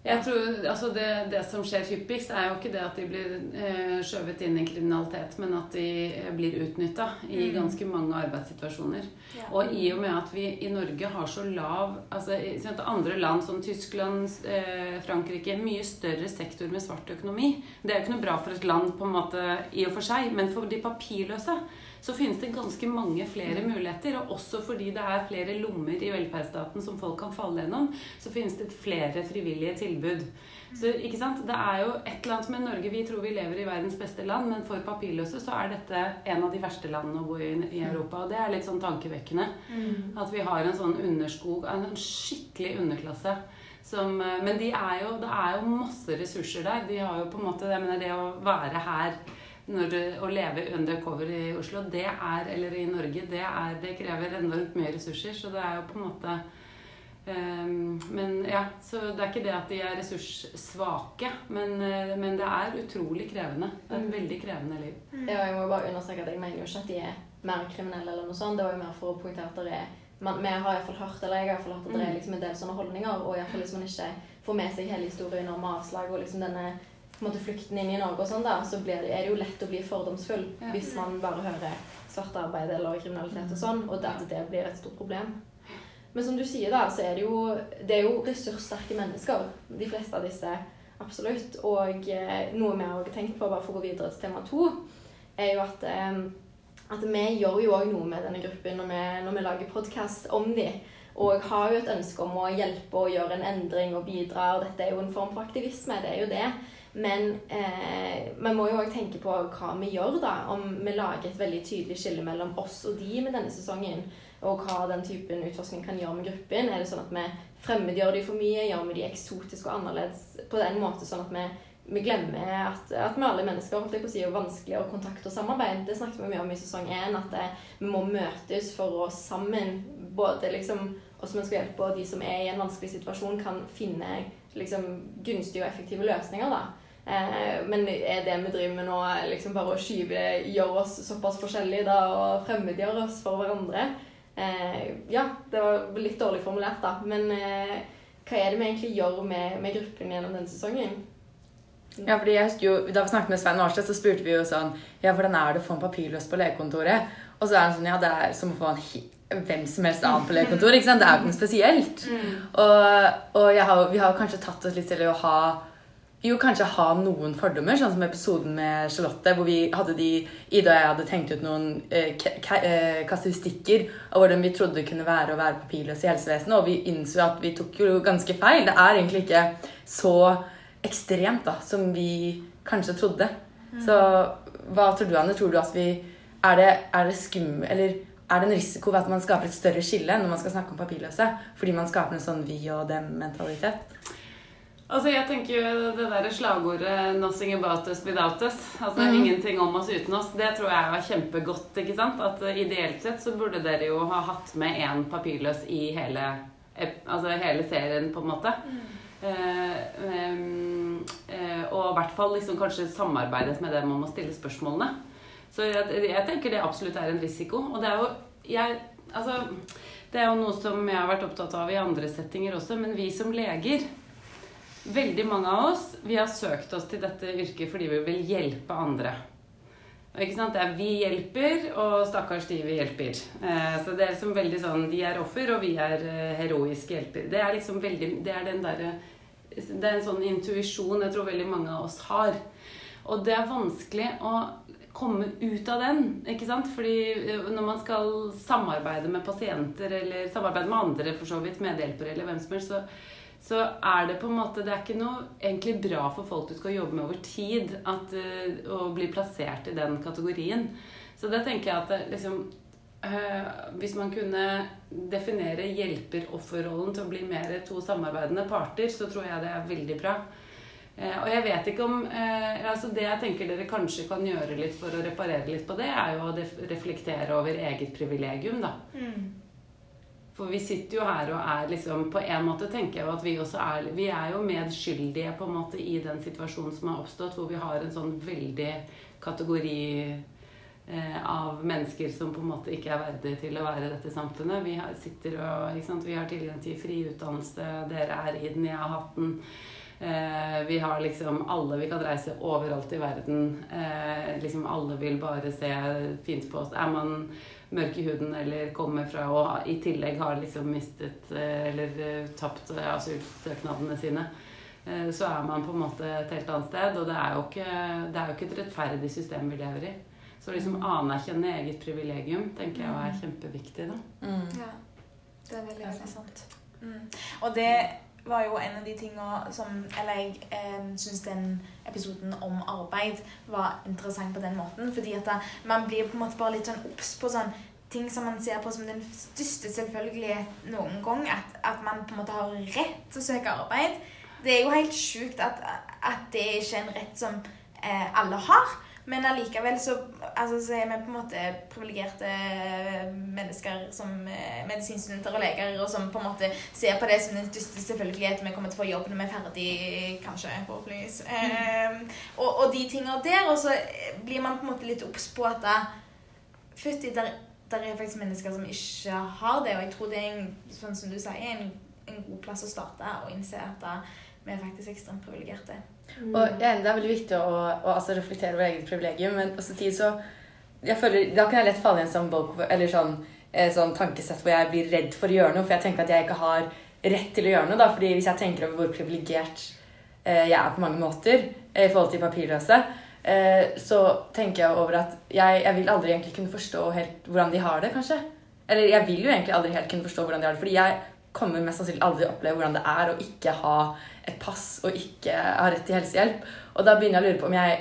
Speaker 2: jeg tror, altså det, det, som skjer hyppigst, er jo ikke det at de blir eh, skjøvet inn i kriminalitet, men at de eh, blir utnytta i mm. ganske mange arbeidssituasjoner. Ja. Og i og med at vi i Norge har så lav altså Andre land som Tyskland, eh, Frankrike Mye større sektor med svart økonomi. Det er jo ikke noe bra for et land på en måte i og for seg, men for de papirløse så finnes det ganske mange flere muligheter. Og også fordi det er flere lommer i velferdsstaten som folk kan falle gjennom, så finnes det flere frivillige tilbud. Så ikke sant? Det er jo et eller annet med Norge Vi tror vi lever i verdens beste land, men for papirløse så er dette en av de verste landene å bo i i Europa. Og det er litt sånn tankevekkende. Mm. At vi har en sånn underskog, en skikkelig underklasse. Som, eh, men de er jo, det er jo masse ressurser der. De har jo på en måte, jeg mener Det å være her når, å leve undercover i Oslo, det er, eller i Norge, det, er, det krever enormt mye ressurser. Så det er jo på en måte um, Men ja, så det er ikke det at de er ressurssvake, men, uh, men det er utrolig krevende. Det er et mm. veldig krevende liv.
Speaker 1: Mm. Ja, jeg må bare understreke at jeg mener jo ikke at de er mer kriminelle eller noe sånt. Det var jo mer for å poengtere at det er man, vi har iallfall hørt eller jeg har hørt at det er mm. liksom en del sånne holdninger. Og iallfall hvis man ikke får med seg hele historien om avslag og liksom denne måte flukten inn i Norge, og sånn da, så det, er det jo lett å bli fordomsfull ja. hvis man bare hører svart arbeid eller kriminalitet og sånn, og at det blir et stort problem. Men som du sier, da, så er det jo, det er jo ressurssterke mennesker, de fleste av disse. Absolutt. Og eh, noe vi har tenkt på, bare for å gå videre til tema to, er jo at, eh, at vi gjør jo òg noe med denne gruppen når vi, når vi lager podkast om dem. Og har jo et ønske om å hjelpe og gjøre en endring og bidra. og Dette er jo en form for aktivisme. det er jo det. Men eh, man må jo òg tenke på hva vi gjør, da. Om vi lager et veldig tydelig skille mellom oss og de med denne sesongen. og hva den typen utforskning kan gjøre med gruppen. Er det sånn at vi fremmedgjør de for mye? Gjør vi de eksotiske og annerledes på den måten sånn at vi, vi glemmer at, at vi alle mennesker holdt jeg på å si, er vanskeligere kontakte og samarbeid? Det snakket vi mye om i sesong én, at det, vi må møtes for å sammen både liksom oss som ønsker hjelpe, og de som er i en vanskelig situasjon, kan finne liksom, gunstige og effektive løsninger. da. Eh, men er det vi driver med nå, liksom bare å skyve gjøre oss såpass forskjellige da, og fremmedgjøre oss for hverandre? Eh, ja, det var litt dårlig formulert, da. Men eh, hva er det vi egentlig gjør med, med gruppen gjennom denne sesongen?
Speaker 3: Ja, fordi jeg husker jo, Da vi snakket med Svein Årstedt, så spurte vi jo sånn Ja, hvordan er det å få en papirløs på legekontoret? Og så er han sånn Ja, det er som å få en hvem som helst annen på legekontoret. ikke sant? Det er jo ikke noe spesielt. Og, og jeg har, vi har kanskje tatt oss litt til å ha jo, kanskje ha noen fordommer, sånn som episoden med Charlotte, hvor vi hadde de Ida og jeg hadde tenkt ut noen eh, eh, kastistikker av hvordan vi trodde det kunne være å være papirløs i helsevesenet, og vi innså at vi tok jo ganske feil. Det er egentlig ikke så ekstremt da, som vi kanskje trodde. Så hva tror du, Anne? Tror du at vi Er det, er det skum... Eller er det en risiko ved at man skaper et større skille når man skal snakke om papirløse? Fordi man skaper en sånn vi og dem-mentalitet?
Speaker 2: Altså, jeg tenker jo det der slagordet 'nothing about us without us', altså
Speaker 3: mm.
Speaker 2: ingenting om oss uten oss, det tror jeg var kjempegodt, ikke sant? At eh, ideelt sett så burde dere jo ha hatt med én papirløs i hele, altså hele serien, på en måte. Eh, eh, og i hvert fall liksom kanskje samarbeidet med dem om å stille spørsmålene. Så jeg, jeg tenker det absolutt er en risiko. Og det er jo jeg, altså, det er jo noe som jeg har vært opptatt av i andre settinger også, men vi som leger Veldig mange av oss vi har søkt oss til dette yrket fordi vi vil hjelpe andre. Ikke sant? Det er vi hjelper, og stakkars de vi hjelper. Eh, så det er liksom veldig sånn De er offer, og vi er eh, heroiske hjelper. Det er liksom veldig Det er derre Det er en sånn intuisjon jeg tror veldig mange av oss har. Og det er vanskelig å komme ut av den, ikke sant? Fordi eh, når man skal samarbeide med pasienter, eller samarbeide med andre, for så vidt, medhjelpere eller hvem som helst, så så er det på en måte Det er ikke noe egentlig bra for folk du skal jobbe med over tid at, eh, å bli plassert i den kategorien. Så da tenker jeg at liksom eh, Hvis man kunne definere hjelper-offerrollen til å bli mer to samarbeidende parter, så tror jeg det er veldig bra. Eh, og jeg vet ikke om altså Det jeg tenker dere kanskje kan gjøre litt for å reparere litt på det, er jo å reflektere over eget privilegium, da. For vi sitter jo her og er liksom På en måte tenker jeg jo at vi også er Vi er jo medskyldige på en måte i den situasjonen som har oppstått, hvor vi har en sånn veldig kategori eh, av mennesker som på en måte ikke er verdige til å være i dette samfunnet. Vi sitter og, ikke sant? Vi har tilgang til fri utdannelse, dere er i den, jeg har hatt den. Eh, vi har liksom alle Vi kan reise overalt i verden. Eh, liksom alle vil bare se fint på oss. Er man mørk i huden eller kommer fra og i tillegg har liksom mistet eh, eller eh, tapt eh, asylsøknadene sine, eh, så er man på en måte et helt annet sted. Og det er jo ikke, det er jo ikke et rettferdig system vi lever i. Så liksom anerkjenne eget privilegium tenker jeg er kjempeviktig. da.
Speaker 4: Ja, det er veldig, veldig sant. Mm. Og det var jo en av de tingene som Eller jeg eh, syns den episoden om arbeid var interessant på den måten. Fordi at da, man blir på en måte bare litt sånn obs på sånn ting som man ser på som den største selvfølgelighet noen gang. At, at man på en måte har rett til å søke arbeid. Det er jo helt sjukt at, at det ikke er en rett som eh, alle har. Men allikevel så, altså, så er vi på en måte privilegerte mennesker som eh, medisinstudenter og leger, og som på en måte ser på det som den største selvfølgelighet vi kommer til å få jobb når vi er ferdig, kanskje, forhåpentligvis. Eh, og, og de tingene der, og så blir man på en måte litt obs på at fytti, der, der er faktisk mennesker som ikke har det, og jeg tror det er en, sånn som du sier, en, en god plass å starte og innse at vi er faktisk ekstremt privilegerte.
Speaker 3: Og jeg enig, Det er veldig viktig å, å altså reflektere over eget privilegium, men på samtidig så jeg føler, Da kan jeg lett falle i en sånn, bok, sånn, eh, sånn tankesett hvor jeg blir redd for å gjøre noe, for jeg tenker at jeg ikke har rett til å gjøre noe. da, fordi Hvis jeg tenker over hvor privilegert eh, jeg er på mange måter eh, i forhold til papirløse, eh, så tenker jeg over at jeg, jeg vil aldri egentlig kunne forstå helt hvordan de har det, kanskje. Eller jeg vil jo egentlig aldri helt kunne forstå hvordan de har det, fordi jeg kommer mest sannsynlig aldri oppleve hvordan det er å ikke ha et pass og ikke ha rett til helsehjelp. Og da begynner jeg å lure på om jeg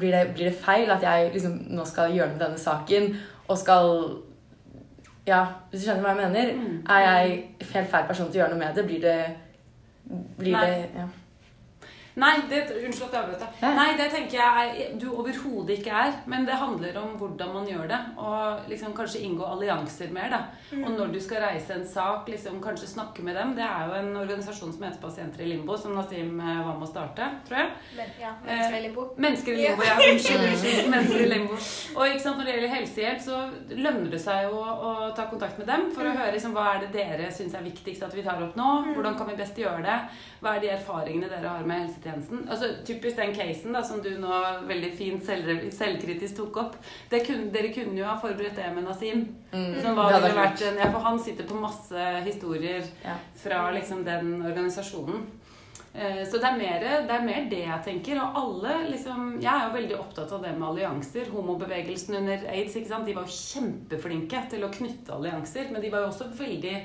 Speaker 3: blir det, blir det feil at jeg liksom nå skal gjøre noe med denne saken og skal Ja, hvis du skjønner hva jeg mener.
Speaker 2: Mm.
Speaker 3: Er jeg helt feil person til å gjøre noe med det? Blir det Blir det ja.
Speaker 2: Nei, det, unnskyld at jeg avbrøt deg.
Speaker 3: Nei.
Speaker 2: Det tenker jeg du overhodet ikke er. Men det handler om hvordan man gjør det. Og liksom kanskje inngå allianser mer. da. Og når du skal reise en sak, liksom kanskje snakke med dem. Det er jo en organisasjon som heter Pasienter i limbo, som Nasim eh, var med å starte, tror jeg.
Speaker 4: Men, ja, mennesker i limbo.
Speaker 2: Mennesker i limbo, ja. Unnskyld. unnskyld. Mennesker i limbo. Og ikke sant, når det gjelder helsehjelp, så lønner det seg jo å, å ta kontakt med dem for å høre liksom, hva er det dere syns er viktigst at vi tar opp nå. Hvordan kan vi best gjøre det? Hva er de erfaringene dere har med helsetjenesten? Altså, Typisk den casen da, som du nå veldig fint selv, selvkritisk tok opp. Det kunne, dere kunne jo ha forberedt det med Nasim.
Speaker 3: Mm.
Speaker 2: Som var,
Speaker 3: Det vært
Speaker 2: vært en, ja, for han sitter på masse historier
Speaker 3: Ja.
Speaker 2: fra liksom den organisasjonen. Eh, Så det er, mer, det er mer det jeg tenker. Og alle liksom Jeg er jo veldig opptatt av det med allianser. Homobevegelsen under aids ikke sant? De var jo kjempeflinke til å knytte allianser. Men de var jo også veldig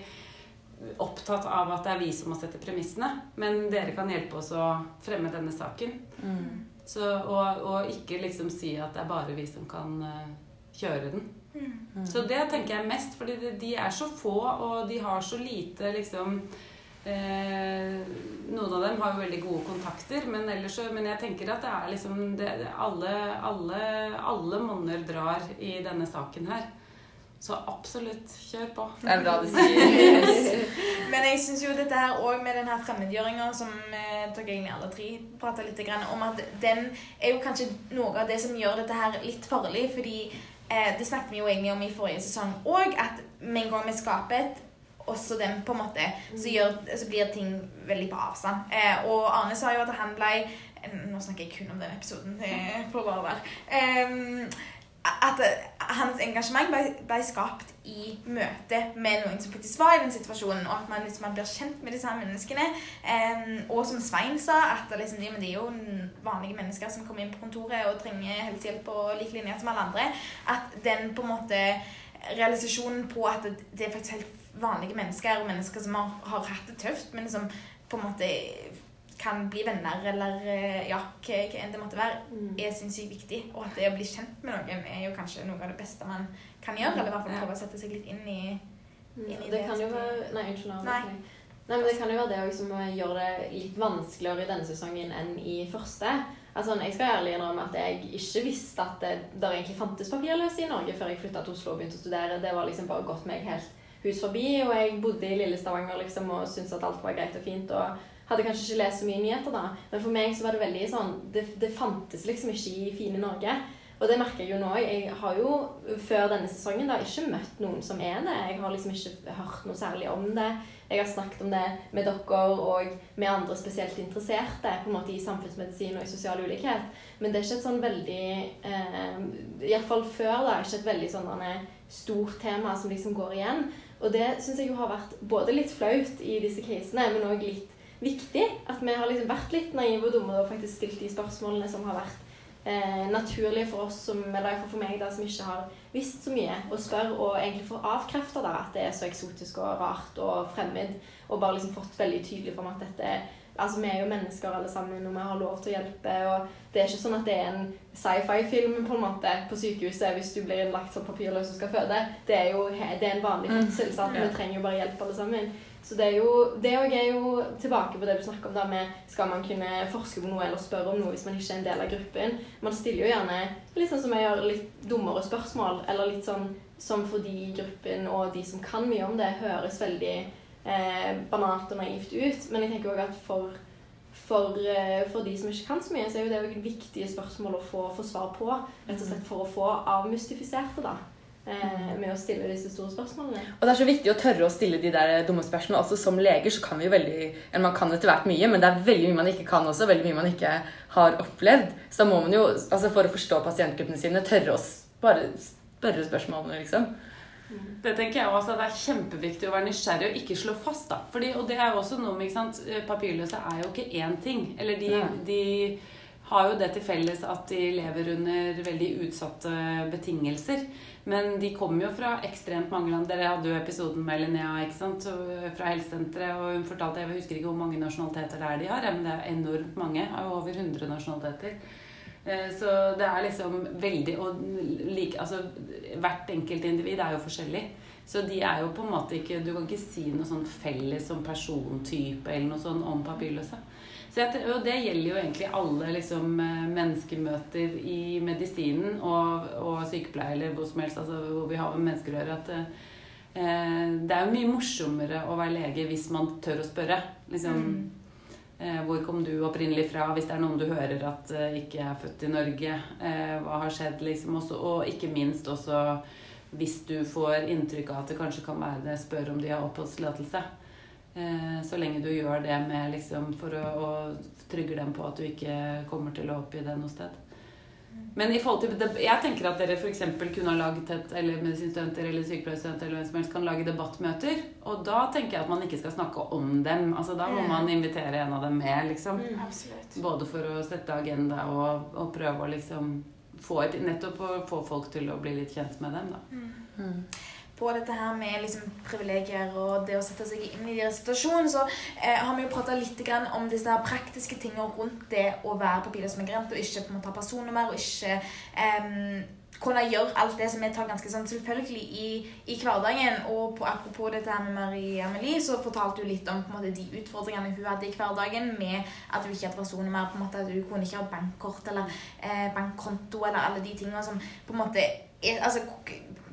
Speaker 2: opptatt av at det er vi som må sette premissene. Men dere kan hjelpe oss å fremme denne saken.
Speaker 3: Mm.
Speaker 2: Så, og, og ikke liksom si at det er bare vi som kan eh, kjøre den.
Speaker 3: Mm.
Speaker 2: Så det tenker jeg mest, fordi de- de er så få, og de har så lite liksom eh, Noen av dem har jo veldig gode kontakter, men ellers så Men jeg tenker at det er liksom det, det, alle, alle, alle monner drar i denne saken her. Så absolutt, kjør på.
Speaker 3: Det er bra du sier.
Speaker 4: Men jeg syns jo dette her òg med den her fremmedgjøringa som eh, dere egentlig alle tre prata litt om, at den er jo kanskje noe av det som gjør dette her litt farlig. Fordi eh, det snakket vi jo egentlig om i forrige sesong òg, at med en gang vi skaper et også dem, på en måte, så, gjør, så blir ting veldig på avstand. Eh, og Arne sa jo at han ble Nå snakker jeg kun om den episoden. Det får bare være. At eh, hans engasjement ble, ble skapt i møte med noen som faktisk var i den situasjonen, og at man liksom man blir kjent med disse menneskene. Em, og som Svein sa, at det liksom, de, men de er jo vanlige mennesker som kommer inn på kontoret og trenger helsehjelp på lik linje som alle andre. At den på en måte realisasjonen på at det, det er faktisk helt vanlige mennesker, og mennesker som har, har hatt det tøft, men som på en måte kan bli venner, eller eh, ja, hva, hva enn det måtte være,
Speaker 1: Mm.
Speaker 4: er sinnssykt viktig. Og at det å bli kjent med noen er jo kanskje noe av det beste man kan gjøre. Eller i hvert fall prøve å sette seg litt inn i
Speaker 1: Mm,
Speaker 4: Inn i
Speaker 1: Det
Speaker 4: det
Speaker 1: kan jo være Nei, unnskyld.
Speaker 4: Nei.
Speaker 1: Nei, men Det kan jo være det å liksom gjøre det litt vanskeligere i denne sesongen enn i første. Altså, Jeg skal ærlig innrømme at jeg ikke visste at det der egentlig fantes papirløse i Norge før jeg flytta til Oslo og begynte å studere. Det var liksom bare gått meg helt hus forbi. Og jeg bodde i lille Stavanger liksom, og syntes at alt var greit og fint. og hadde kanskje ikke lest så mye nyheter da, men for meg så var det veldig sånn Det, det fantes liksom ikke i fine Norge. Og det merker jeg jo nå. Jeg har jo før denne sesongen da ikke møtt noen som er det. Jeg har liksom ikke hørt noe særlig om det. Jeg har snakket om det med dere og med andre spesielt interesserte på en måte i samfunnsmedisin og i sosial ulikhet. Men det er ikke et sånn veldig eh, Iallfall før, da. Ikke et veldig sånn stort tema som liksom går igjen. Og det syns jeg jo har vært både litt flaut i disse krisene, men òg litt viktig. At vi har liksom vært litt naive og dumme og faktisk stilt de spørsmålene som har vært eh, naturlige for oss, som, eller for meg, da, som ikke har visst så mye, og spør og egentlig får avkrefta at det er så eksotisk og rart og fremmed, og bare liksom fått veldig tydelig fram at dette er Altså, Vi er jo mennesker alle sammen, og vi har lov til å hjelpe. og Det er ikke sånn at det er en sci-fi-film på en måte på sykehuset hvis du blir innlagt som papirløs og skal føde. Det er jo det er en vanlig fødsel. Mm. Vi trenger jo bare hjelp, alle sammen. Så det er jo, det òg er jo tilbake på det du snakker om da med skal man kunne forske på noe eller spørre om noe hvis man ikke er en del av gruppen. Man stiller jo gjerne litt sånn som jeg gjør, litt dummere spørsmål, eller litt sånn som fordi gruppen og de som kan mye om det, høres veldig eh, banalt og naivt ut. Men jeg tenker òg at for, for, eh, for de som ikke kan så mye, så er jo det viktige spørsmål å få, få svar på. Rett og slett for å få avmystifisert det, da. Eh, med å stille disse store spørsmålene.
Speaker 3: Og det er så viktig å tørre å stille de der dumme spørsmålene. Altså Som leger så kan vi jo veldig Eller man kan etter hvert mye, men det er veldig mye man ikke kan også. Veldig mye man ikke har opplevd. Så da må man jo, altså for å forstå pasientgruppene sine, tørre å bare spørre spørsmålene, liksom.
Speaker 2: Det tenker jeg også, det er kjempeviktig å være nysgjerrig og ikke slå fast. da. Fordi, og det er jo også noe med, ikke sant, Papirløse er jo ikke én ting. Eller de,
Speaker 3: ja.
Speaker 2: de har jo det til felles at de lever under veldig utsatte betingelser. Men de kommer jo fra ekstremt mange land. Dere hadde jo episoden med Linnea ikke sant? Fra helsesenteret, og hun fortalte Jeg husker ikke hvor mange nasjonaliteter det er de har, men det er enormt mange. Er over 100 nasjonaliteter. Eh, Så det er liksom veldig Og like, altså, hvert enkelt individ er jo forskjellig. Så de er jo på en måte ikke Du kan ikke si noe sånn felles som persontype eller noe sånn om papirløse. Så jeg, og det gjelder jo egentlig alle liksom, eh, menneskemøter i medisinen og, og sykepleie eller hvor som helst, altså, hvor vi har med mennesker å gjøre. at eh, Det er jo mye morsommere å være lege hvis man tør å spørre. Liksom, eh, hvor kom du opprinnelig fra? Hvis det er noen du hører at eh, ikke er født i Norge. Eh, hva har skjedd? Liksom, også, og ikke minst også hvis du får inntrykk av at det kanskje kan være det, spør om de har oppholdstillatelse. Eh, så lenge du gjør det med liksom for å, å trygge dem på at du ikke kommer til å oppgi det noe sted. Men i forhold til, jeg tenker at dere f.eks. kunne ha laget et, eller medisinstudenter eller sykepleierstudenter eller hvem som helst kan lage debattmøter. Og da tenker jeg at man ikke skal snakke om dem. altså Da må
Speaker 4: Mm.
Speaker 2: man invitere en av dem med. liksom.
Speaker 4: Mm,
Speaker 2: Både for å sette agenda og, og prøve å liksom få et, nettopp å få folk til å bli litt kjent med dem. da.
Speaker 3: Mm.
Speaker 4: På dette her med liksom privilegier og det å sette seg inn i deres situasjon, så eh, har vi jo prata litt grann om disse her praktiske tingene rundt det å være papirløs og ikke på en måte ha personnummer og ikke eh, kunne gjøre alt det som vi tar ganske sånn selvfølgelig i, i hverdagen. Og på, apropos dette her med Marie Amelie, så fortalte hun litt om på en måte, de utfordringene hun hadde i hverdagen med at hun ikke hadde personnummer, på en måte at hun kunne ikke ha bankkort eller eh, bankkonto eller alle de tingene som på en måte er, altså,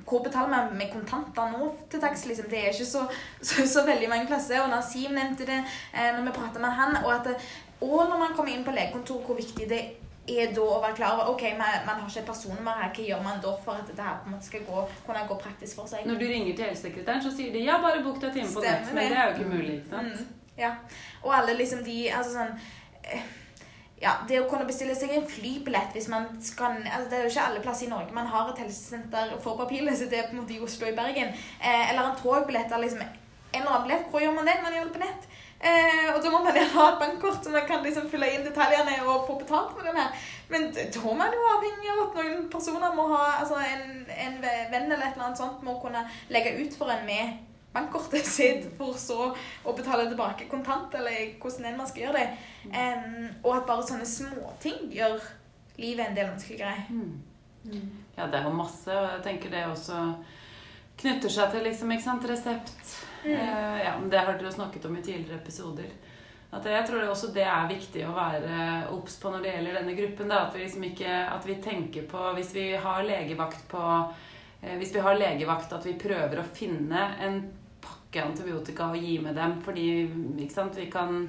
Speaker 4: hvor betaler man med kontanter nå til taxi? Liksom? Det er ikke så, så, så veldig mange plasser. Og Nasim nevnte det eh, når vi prata med han. Og, at, og når man kommer inn på legekontor, hvor viktig det er da å være klar over ok, man, man har ikke et personnummer her. Hva gjør man da for at dette her på en måte skal gå, kunne gå praktisk for seg?
Speaker 2: Når du ringer til helsesekretæren, så sier de 'ja, bare bok deg time på nett'. Men
Speaker 4: det.
Speaker 2: er jo ikke mulig. ikke sant?
Speaker 4: Mm, ja. Og alle liksom de altså sånn eh, ja, Det å kunne bestille seg en flybillett hvis man skal altså Det er jo ikke alle plasser i Norge man har et helsesenter for papirløse. Det er på en måte i Oslo og i Bergen. Eh, eller en togbillett. eller Liksom, en eller annen billett. Hvor gjør man det? Man gjør det på nett. Eh, og da må man jo ha et bankkort, så man kan liksom fylle inn detaljene og få betalt for den her. Men da er man jo avhengig av at noen personer må ha altså en, en venn eller et eller annet sånt må kunne legge ut for en med bankkortet sitt for så å betale tilbake kontant, eller hvordan enn man skal gjøre det. Um, og at bare sånne småting gjør livet en del vanskeligere.
Speaker 2: Mm. Ja, det er jo masse, og jeg tenker det også knytter seg til liksom, ikke sant, resept. Eh, ja, men Det har dere snakket om i tidligere episoder. At jeg tror det også det er viktig å være obs på når det gjelder denne gruppen. Da, at vi liksom ikke at vi tenker på Hvis vi har legevakt på Hvis vi har legevakt, at vi prøver å finne en pakke antibiotika og gi med dem. Fordi ikke sant, vi kan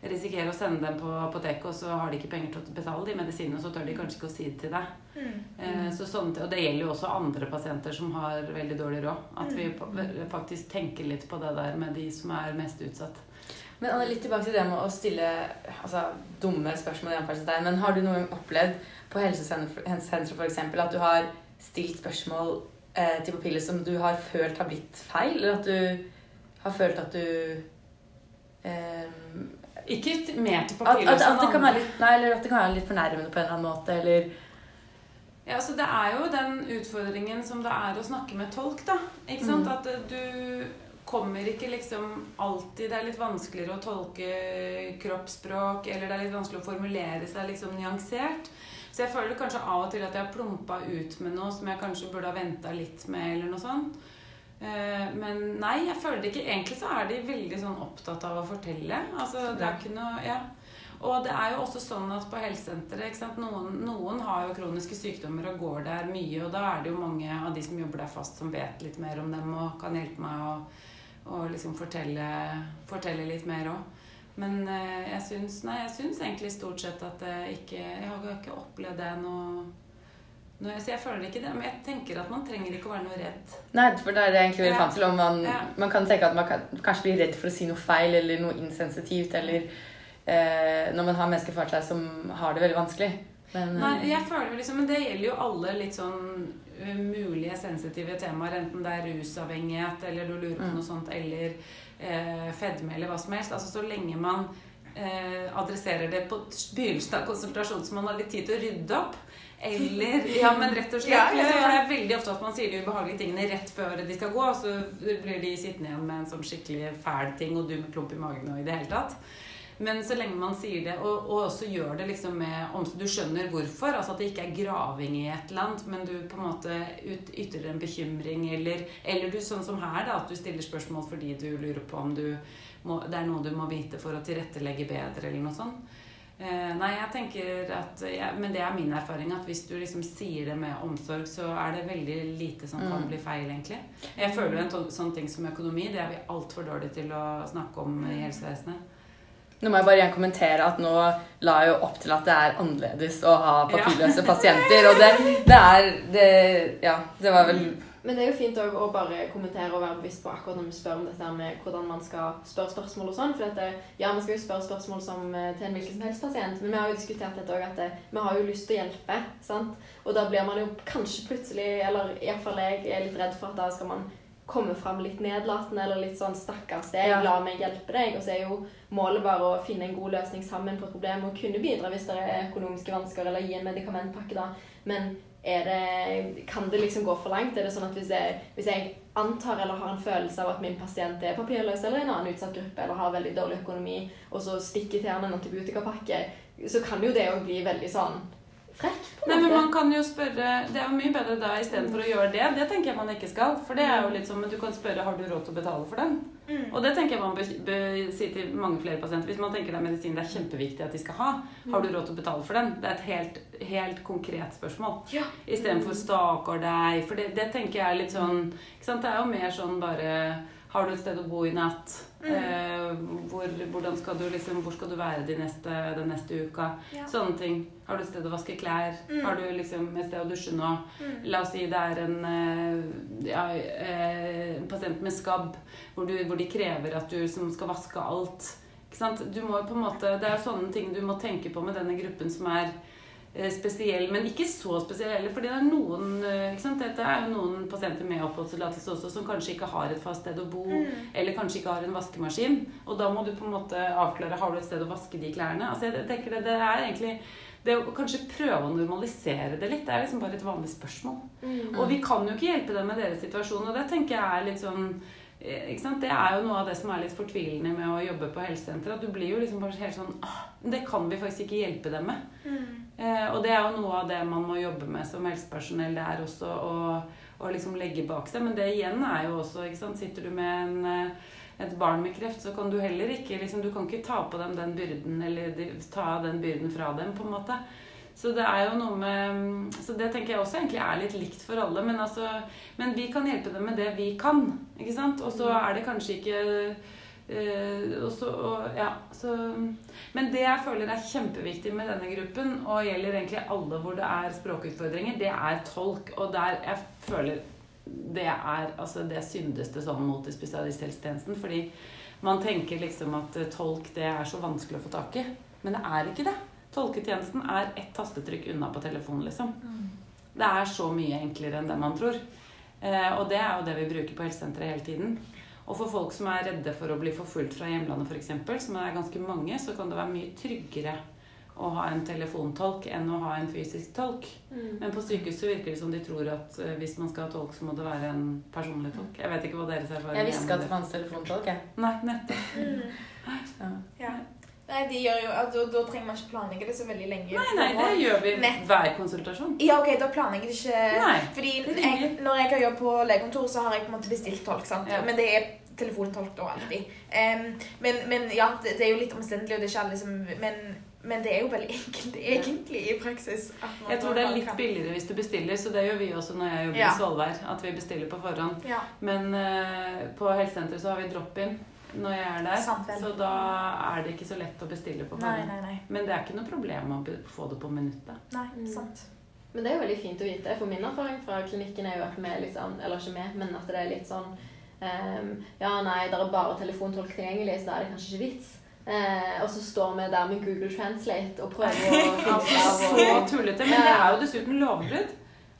Speaker 2: risikere å sende dem på apoteket, og så har de ikke penger til å betale de medisinene, og så tør de kanskje ikke å si det til deg. Eh, Så sånn, og det gjelder jo også andre pasienter som har veldig dårlig råd. At vi faktisk tenker litt på det der med de som er mest utsatt.
Speaker 3: Men Anne, litt tilbake til det med å stille altså, dumme spørsmål. Men har du noe opplevd på helsesenteret for eksempel, at du har stilt spørsmål eh, til papirløse som du har følt har blitt feil? Eller at du har følt at du eh,
Speaker 2: Ikke mer til
Speaker 3: at,
Speaker 2: papirløse
Speaker 3: at, at, det kan være litt, nei, eller at det kan være litt fornærmende på en eller annen måte, eller
Speaker 2: Ja, så Det er jo den utfordringen som det er å snakke med tolk. da, ikke sant?
Speaker 3: Mm.
Speaker 2: At eh, du kommer ikke liksom alltid Det er litt vanskeligere å tolke kroppsspråk, eller det er litt vanskelig å formulere seg liksom nyansert. Så jeg føler kanskje av og til at jeg har plumpa ut med noe som jeg kanskje burde ha venta litt med, eller noe sånt. Eh, Men nei, jeg føler det ikke. Egentlig så er de veldig sånn opptatt av å fortelle. Altså, det er ikke noe, ja. Og det er jo også sånn at på helsesenteret? Noen, noen har jo kroniske sykdommer og går der mye, og da er det jo mange av de som jobber der fast, som vet litt mer om dem og kan hjelpe meg å, å liksom fortelle, fortelle litt mer òg. Men eh, jeg syns, nei, jeg syns egentlig stort sett at det ikke Jeg har ikke opplevd det noe, noe Så jeg føler ikke det. Men jeg tenker at man trenger ikke å være noe redd.
Speaker 3: Nei, for det er det egentlig
Speaker 2: veldig
Speaker 3: fram til. Om man,
Speaker 2: Ja.
Speaker 3: man kan tenke at man kan, kanskje blir redd for å si noe feil eller noe insensitivt, eller eh, når man har mennesker for seg som har det veldig vanskelig. Men, eh,
Speaker 2: Nei, jeg føler liksom, Men det gjelder jo alle litt sånn uh, mulige sensitive temaer. Enten det er rusavhengighet, eller du lurer på
Speaker 3: Mm.
Speaker 2: noe sånt, eller eh, fedme, eller hva som helst. Altså Så lenge man eh, adresserer det på begynnelsen av konsultasjonen, så man har litt tid til å rydde opp. Eller Ja, men rett og slett.
Speaker 4: Ja, ja, ja.
Speaker 2: liksom, For det er veldig ofte at man sier de ubehagelige tingene rett før de skal gå, og så blir de sittende igjen med en sånn skikkelig fæl ting, og du med klump i magen og i det hele tatt. Men så lenge man sier det, og, og også gjør det liksom med omsorg Du skjønner hvorfor. Altså at det ikke er graving i et eller annet, men du på en måte ut, ytrer en bekymring, eller, eller du sånn som her, da, at du stiller spørsmål fordi du lurer på om du må, det er noe du må vite for å tilrettelegge bedre, eller noe sånt. Eh, nei, jeg tenker at ja, Men det er min erfaring at hvis du liksom sier det med omsorg, så er det veldig lite som kan
Speaker 3: Mm.
Speaker 2: bli feil, egentlig. Jeg føler jo en sånn ting som økonomi, det er vi altfor dårlige til å snakke om i helsevesenet.
Speaker 3: Nå må jeg bare igjen kommentere at nå la jeg jo opp til at det er annerledes å ha papirløse pasienter. Og det, det er det, Ja, det var vel
Speaker 1: Men det er jo fint også å bare kommentere og være bevisst på akkurat når vi spør om dette med hvordan man skal spørre spørsmål og sånn. For dette, ja, vi skal jo spørre spørsmål som eh, til en hvilken som helst pasient, men vi har jo diskutert dette òg, at det, vi har jo lyst til å hjelpe. sant? Og da blir man jo kanskje plutselig, eller iallfall jeg, er litt redd for at da skal man komme fram litt nedlatende eller litt sånn 'stakkars deg,
Speaker 3: Ja.
Speaker 1: la meg hjelpe deg'. Og så er jo målet bare å finne en god løsning sammen på et problem og kunne bidra hvis det er økonomiske vansker, eller gi en medikamentpakke, da. Men det, kan det liksom gå for langt? Er det sånn at hvis jeg, hvis jeg antar eller har en følelse av at min pasient er papirløs eller en annen utsatt gruppe eller har veldig dårlig økonomi, og så stikker til han en antibiotikapakke, så kan jo det òg bli veldig sånn på
Speaker 2: Nei, men man kan jo spørre Det er jo mye bedre da istedenfor å gjøre det. Det tenker jeg man ikke skal. For det er jo litt sånn Men du kan spørre har du råd til å betale for den.
Speaker 4: Mm.
Speaker 2: Og det tenker jeg man bør, bør si til mange flere pasienter. Hvis man tenker det er medisin det er kjempeviktig at de skal ha, har du råd til å betale for den? Det er et helt, helt konkret spørsmål.
Speaker 4: Ja.
Speaker 2: Istedenfor 'stakkar deg'. For det, det tenker jeg er litt sånn ikke sant? Det er jo mer sånn bare har du et sted å bo i natt? Eh, hvor, hvordan skal du liksom, hvor skal du være de neste, den neste uka?
Speaker 4: Ja.
Speaker 2: Sånne ting. Har du et sted å vaske klær?
Speaker 4: Mm.
Speaker 2: Har du liksom et sted å dusje nå?
Speaker 4: Mm.
Speaker 2: La oss si det er en, eh, ja, eh, en pasient med skabb, hvor, du, hvor de krever at du som skal vaske alt. Ikke sant? Du må på en måte, det er sånne ting du må tenke på med denne gruppen som er spesiell, men ikke så spesiell heller. fordi det er noen eh, ikke sant? Dette er jo noen pasienter med oppholdstillatelse også som kanskje ikke har et fast sted å bo,
Speaker 4: Mm.
Speaker 2: eller kanskje ikke har en vaskemaskin. Og da må du på en måte avklare har du et sted å vaske de klærne. Altså jeg tenker det, det er egentlig det å kanskje prøve å normalisere det litt, det er liksom bare et vanlig spørsmål.
Speaker 1: Mm.
Speaker 2: Og vi kan jo ikke hjelpe dem med deres situasjon, og det tenker jeg er litt sånn eh? Det er jo noe av det som er litt fortvilende med å jobbe på helsesenter. At du blir jo liksom bare helt sånn ah, Det kan vi faktisk ikke hjelpe dem med.
Speaker 4: Mm.
Speaker 2: Eh, og det er jo noe av det man må jobbe med som helsepersonell. Det er også å, å liksom legge bak seg. Men det igjen er jo også ikke sant? Sitter du med en, eh, et barn med kreft, så kan du heller ikke liksom, Du kan ikke ta på dem den byrden, eller ta den byrden fra dem, på en måte. Så det er jo noe med Så det tenker jeg også egentlig er litt likt for alle. Men, altså, men vi kan hjelpe dem med det vi kan. ikke sant? Og så er det kanskje ikke øh, og så, og, ja, så, Men det jeg føler er kjempeviktig med denne gruppen, og gjelder egentlig alle hvor det er språkutfordringer, det er tolk. Og der jeg føler det er altså det syndeste sånn mot i spesialisthelsetjenesten. Fordi man tenker liksom at eh, tolk det er så vanskelig å få tak i. Men det er ikke det. Tolketjenesten er ett tastetrykk unna på telefonen, liksom. Det er så mye enklere enn det man tror. Eh, og det er jo det vi bruker på helsesenteret hele tiden. Og for folk som er redde for å bli forfulgt fra hjemlandet f.eks., som er ganske mange, så kan det være mye tryggere å ha en telefontolk enn å ha en fysisk tolk.
Speaker 1: Mm.
Speaker 2: Men på sykehuset virker det som de tror at eh, hvis man skal ha tolk, så må det være en personlig tolk. Jeg vet ikke hva deres erfaring
Speaker 3: Jeg visste
Speaker 2: ikke
Speaker 3: at det fantes telefontolk, jeg.
Speaker 2: Nei, nettopp.
Speaker 3: Ja.
Speaker 4: Ja. Nei, de gjør jo, at da, da trenger man ikke planlegge det så veldig lenge.
Speaker 2: Nei, nei, det gjør vi
Speaker 4: Nett.
Speaker 2: hver konsultasjon.
Speaker 4: Ja, ok, da planlegger jeg ikke
Speaker 2: Nei,
Speaker 4: Fordi jeg, når jeg har jobb på legekontor, så har jeg på en måte bestilt tolk. sant?
Speaker 2: Ja.
Speaker 4: Men det er telefontolk tolker alltid. Um, men, men ja, det, det er jo litt omstendelig, og det er ikke alle som men, men det er jo veldig enkelt egentlig i praksis. at man
Speaker 2: Jeg tror det er litt
Speaker 4: kan-
Speaker 2: billigere hvis du bestiller, så det gjør vi også når jeg jobber
Speaker 4: Ja.
Speaker 2: i Svolvær. At vi bestiller på forhånd.
Speaker 4: Ja,
Speaker 2: Men uh, på helsesenteret så har vi drop-in når jeg er der.
Speaker 4: Samtidig.
Speaker 2: Så da er det ikke så lett å bestille på forhånd.
Speaker 4: nei, nei.
Speaker 2: Men det er ikke noe problem å få det på minuttet.
Speaker 4: Nei,
Speaker 1: Mm.
Speaker 4: sant.
Speaker 1: Men det er jo veldig fint å vite. For min erfaring fra klinikken er jo at vi liksom Eller ikke vi, men at det er litt sånn ehm, Ja, nei, det er bare telefontolk tilgjengelig, så da er det kanskje ikke vits. Uh, og så står vi der med Google Translate og prøver å finne
Speaker 2: Så tullete. Men det er jo dessuten lovbrudd.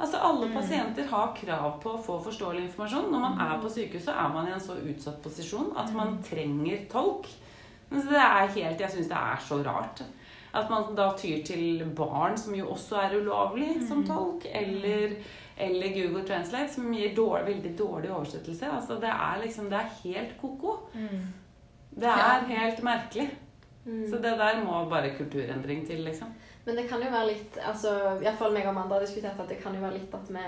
Speaker 2: Altså Alle
Speaker 4: Mm.
Speaker 2: pasienter har krav på å få forståelig informasjon. Når man er på sykehus, så er man i en så utsatt posisjon at man trenger tolk. Men det er helt, Jeg syns det er så rart. At man da tyr til barn, som jo også er ulovlig, som tolk. Eller, eller Google Translate, som gir dårlig, veldig dårlig oversettelse. Altså Det er liksom, det er helt ko-ko.
Speaker 4: Mm.
Speaker 2: Det er helt merkelig.
Speaker 1: Mm.
Speaker 2: Så det der må bare kulturendring til, liksom.
Speaker 1: Men det kan jo være litt altså, Iallfall meg og Amanda har diskutert at det kan jo være litt at vi,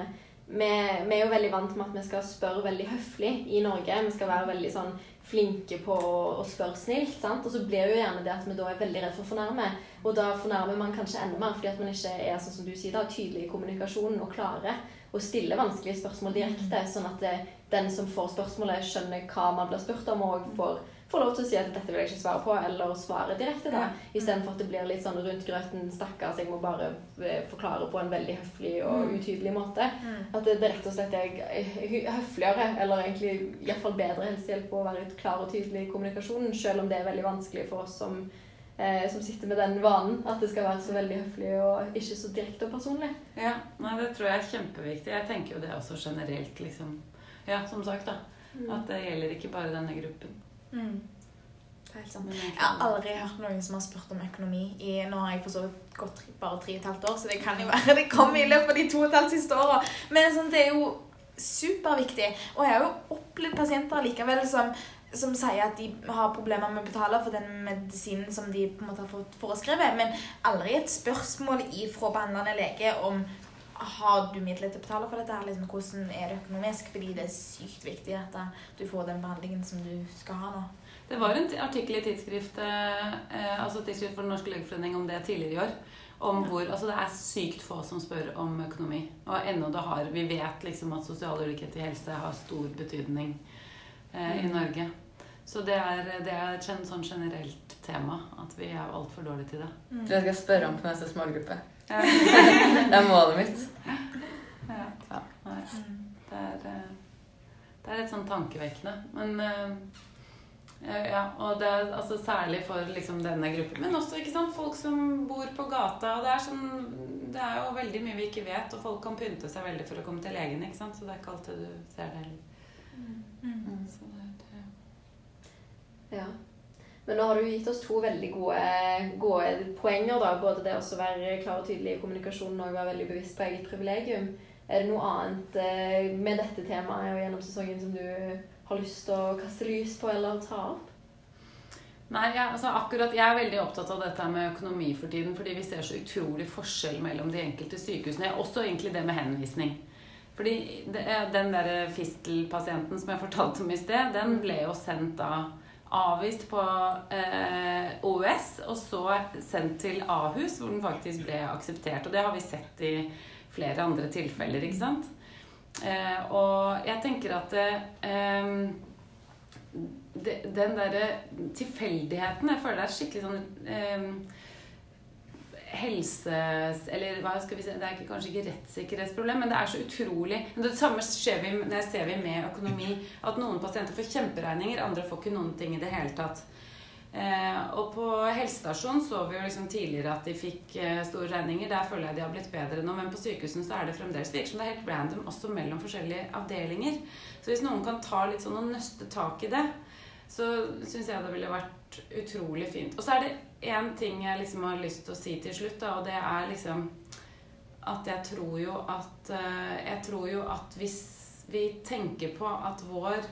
Speaker 1: vi, vi er jo veldig vant med at vi skal spørre veldig høflig i Norge. Vi skal være veldig sånn flinke på å, å spørre snilt. sant? Og så blir det jo gjerne det at vi da er veldig redd for å fornærme. Og da fornærmer man kanskje enda mer fordi at man ikke er sånn som du sier da, tydelig i kommunikasjonen og klarer å stille vanskelige spørsmål direkte, sånn at det, den som får spørsmålet, skjønner hva man blir spurt om, og får, får lov til å si at 'dette vil jeg ikke svare på', eller svare direkte, da. Istedenfor at det blir litt sånn rundt grøten 'stakkars, jeg må bare eh, forklare på en veldig høflig og
Speaker 4: Mm.
Speaker 1: utydelig måte'. At det, det rett og slett er høfligere, eller egentlig iallfall bedre helsehjelp å være klar og tydelig i kommunikasjonen, selv om det er veldig vanskelig for oss som, eh, som sitter med den vanen, at det skal være så veldig høflig og ikke så direkte og personlig.
Speaker 2: Ja, nei, Det tror jeg er kjempeviktig. Jeg tenker jo det også generelt, liksom. Ja, som sagt, da. At det gjelder ikke bare denne gruppen.
Speaker 4: Mm. Det helt sant. Jeg har aldri hørt noen som har spurt om økonomi. I, nå har jeg for så vidt gått bare tre og et halvt år, så det kan jo være det kom i løpet av de to og et halvt siste åra. Men sånn, det er jo superviktig. Og jeg har jo opplevd pasienter likevel som, som sier at de har problemer med å betale for den medisinen som de på en måte har fått foreskrevet, men aldri et spørsmål ifra behandlende lege om har du midler til å betale for dette? her? Liksom, hvordan er det økonomisk? Fordi det er sykt viktig at du får den behandlingen som du skal ha nå.
Speaker 2: Det var en artikkel i tidsskrift, eh, altså tidsskrift for Den norske legeforening om det tidligere i år. Om hvor, altså Det er sykt få som spør om økonomi. Og ennå det har Vi vet liksom at sosial ulikhet i helse har stor betydning eh, i Norge. Så det er, det er et sånn generelt tema at vi er altfor dårlige til det.
Speaker 3: Jeg tror jeg skal spørre om på neste smågruppe. Det er målet mitt.
Speaker 2: Ja. Det er, det er litt sånn tankevekkende. Men eh, ja, og det er altså særlig for liksom denne gruppen. Men også ikke sant, folk som bor på gata. og Det er, sånn, det er jo veldig mye vi ikke vet, og folk kan pynte seg veldig for å komme til legen. ikke sant? Så det er ikke alltid du ser det heller. Mm, så det.
Speaker 1: Ja. Men nå har du gitt oss to veldig gode, gode poenger. da, Både det å være klar og tydelig i kommunikasjonen og være veldig bevisst på eget privilegium. Er det noe annet eh, med dette temaet og gjennom sesongen som du har lyst til å kaste lys på eller ta opp?
Speaker 2: Nei, jeg, altså akkurat, jeg er veldig opptatt av dette med økonomi for tiden, fordi vi ser så utrolig forskjell mellom de enkelte sykehusene. Også egentlig det med henvisning. Fordi det, den der fistelpasienten som jeg fortalte om i sted, den ble jo sendt da avvist på eh, OUS, og så sendt til Ahus, hvor den faktisk ble akseptert. Og det har vi sett i flere andre tilfeller, ikke sant? Eh, og jeg tenker at eh, den derre tilfeldigheten Jeg føler det er skikkelig sånn eh, helse... Eller hva skal vi si Det er ikke, kanskje ikke rettssikkerhetsproblem, men det er så utrolig Det samme skjer vi, når ser vi med økonomi. At noen pasienter får kjemperegninger, andre får ikke noen ting i det hele tatt. Eh, og på helsestasjonen så vi jo liksom tidligere at de fikk eh, store regninger. Der føler jeg de har blitt bedre nå. Men på sykehusene så er det fremdeles virker som det er helt random også mellom forskjellige avdelinger. Så hvis noen kan ta litt sånn og nøste tak i det, så syns jeg det ville vært utrolig fint. Og så er det én ting jeg liksom har lyst til å si til slutt, da, og det er liksom at jeg tror jo at eh, Jeg tror jo at hvis vi tenker på at vår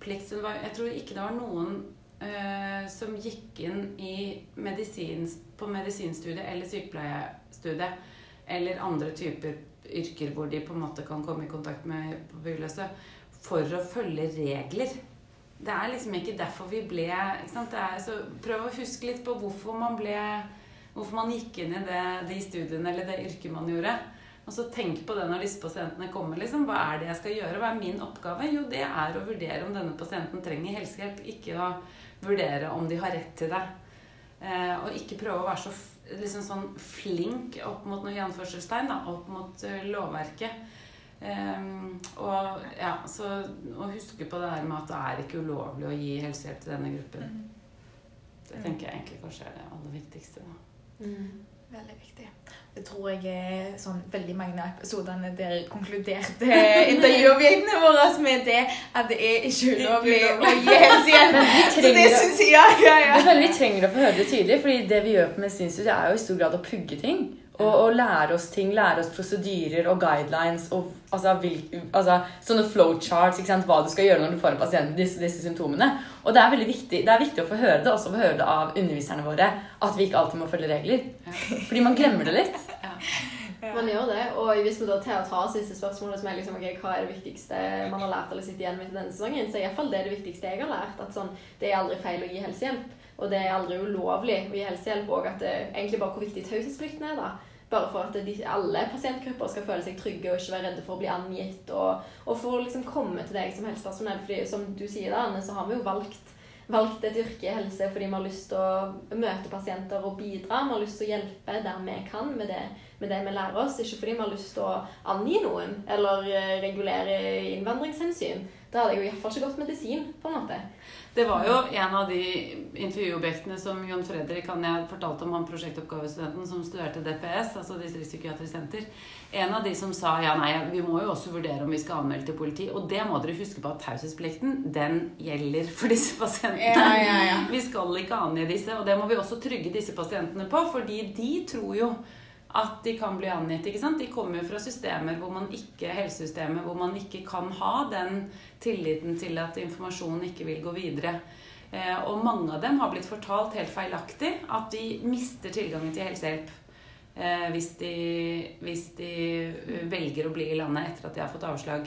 Speaker 2: plikt Jeg tror ikke det var noen uh, som gikk inn i medisins, på medisinstudiet eller sykepleiestudiet eller andre typer yrker hvor de på en måte kan komme i kontakt med papirløse, for å følge regler. Det er liksom ikke derfor vi ble ikke sant? Det er, så Prøv å huske litt på hvorfor man ble Hvorfor man gikk inn i det, de studiene eller det yrket man gjorde. Og så tenk på det når disse pasientene kommer. liksom, Hva er det jeg skal gjøre? Hva er min oppgave? Jo, det er å vurdere om denne pasienten trenger helsehjelp. Ikke å vurdere om de har rett til det. Eh, og ikke prøve å være så liksom sånn flink opp mot noe i anførselstegn, da, opp mot eh, lovverket. Ehm, og ja, så å huske på det der med at det er ikke ulovlig å gi helsehjelp til denne gruppen. Det tenker jeg egentlig kanskje er det aller viktigste. Da.
Speaker 4: Veldig viktig. Det tror jeg er sånn veldig mange av episodene der konkluderte intervjuobjektene våre med det at det er ikke ulovlig å gi helsehjelp.
Speaker 3: Så
Speaker 4: det syns jeg, ja, ja, ja.
Speaker 3: Vi trenger å få høre det tydelig, fordi det vi gjør på medisinstudiet, er jo i stor grad å pugge ting. Og, og lære oss ting, lære oss prosedyrer og guidelines og altså, vil, altså, sånne flowcharts, ikke sant? hva du skal gjøre når du får en pasient med disse, disse symptomene. Og det er veldig viktig, det er viktig å få høre det, også få høre det av underviserne våre, at vi ikke alltid må følge regler. Fordi man glemmer det litt.
Speaker 1: Ja, Man gjør det. Og hvis vi da til å ta siste spørsmålet, som er liksom, okay, hva er det viktigste man har lært eller sitter igjen med denne sesongen, så er iallfall det det viktigste jeg har lært. At sånn, det er aldri feil å gi helsehjelp. Og det er aldri ulovlig å gi helsehjelp. Og at det, egentlig bare hvor viktig taushetsplikten er, da. Bare for at de, alle pasientgrupper skal føle seg trygge og ikke være redde for å bli angitt. Og, og for å liksom komme til deg som helsepersonell. fordi som du sier da, Anne, så har vi jo valgt valgt et yrke i helse fordi vi har lyst til å møte pasienter og bidra. Vi har lyst til å hjelpe der vi kan med det, med det vi lærer oss. Ikke fordi vi har lyst til å angi noen eller eh, regulere innvandringshensyn. Da hadde jeg jo iallfall ikke gått medisin, på en måte.
Speaker 2: Det var jo en av de intervjuobjektene som Jon Fredrik han jeg fortalte om han prosjektoppgavestudenten som studerte DPS, altså Distriktspsykiatrisk senter. En av de som sa ja, nei, vi må jo også vurdere om vi skal anmelde til politi. Og det må dere huske på at taushetsplikten, den gjelder for disse pasientene.
Speaker 4: Ja, ja, ja.
Speaker 2: Vi skal ikke angi disse, og det må vi også trygge disse pasientene på, fordi de tror jo at de kan bli angitt. ikke sant? De kommer jo fra systemer hvor man ikke, helsesystemet hvor man ikke kan ha den tilliten til at informasjonen ikke vil gå videre. Eh, og mange av dem har blitt fortalt helt feilaktig at de mister tilgangen til helsehjelp eh, hvis, de, hvis de eh, velger å bli i landet etter at de har fått avslag.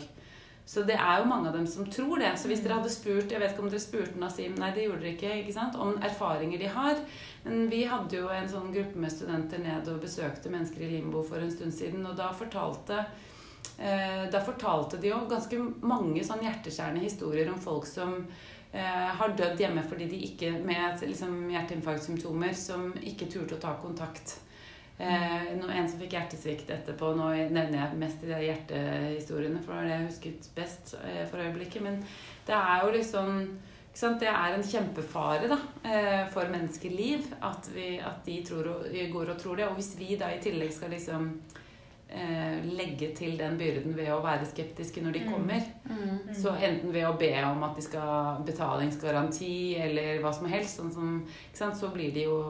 Speaker 2: Så det er jo mange av dem som tror det. Så hvis dere hadde spurt Jeg vet ikke om dere spurte Nasim, nei det gjorde dere ikke, ikke sant? om erfaringer de har. Men vi hadde jo en sånn gruppe med studenter ned og besøkte mennesker i limbo for en stund siden. Og da fortalte, eh, da fortalte de jo ganske mange sånn hjerteskjærende historier om folk som eh, har dødd hjemme fordi de ikke med liksom, hjerteinfarktsymptomer som ikke turte å ta kontakt. Eh, en som fikk hjertesvikt etterpå. Nå nevner jeg mest de hjertehistoriene, for det var det jeg husket best eh, for øyeblikket. Men det er jo liksom sant? Det er en kjempefare da, eh, for menneskeliv at, vi, at de tror og, går og tror det. Og hvis vi da i tillegg skal liksom eh, legge til den byrden ved å være skeptiske når de kommer, så enten ved å be om at de skal betalingsgaranti eller hva som helst, sånn som, så blir de jo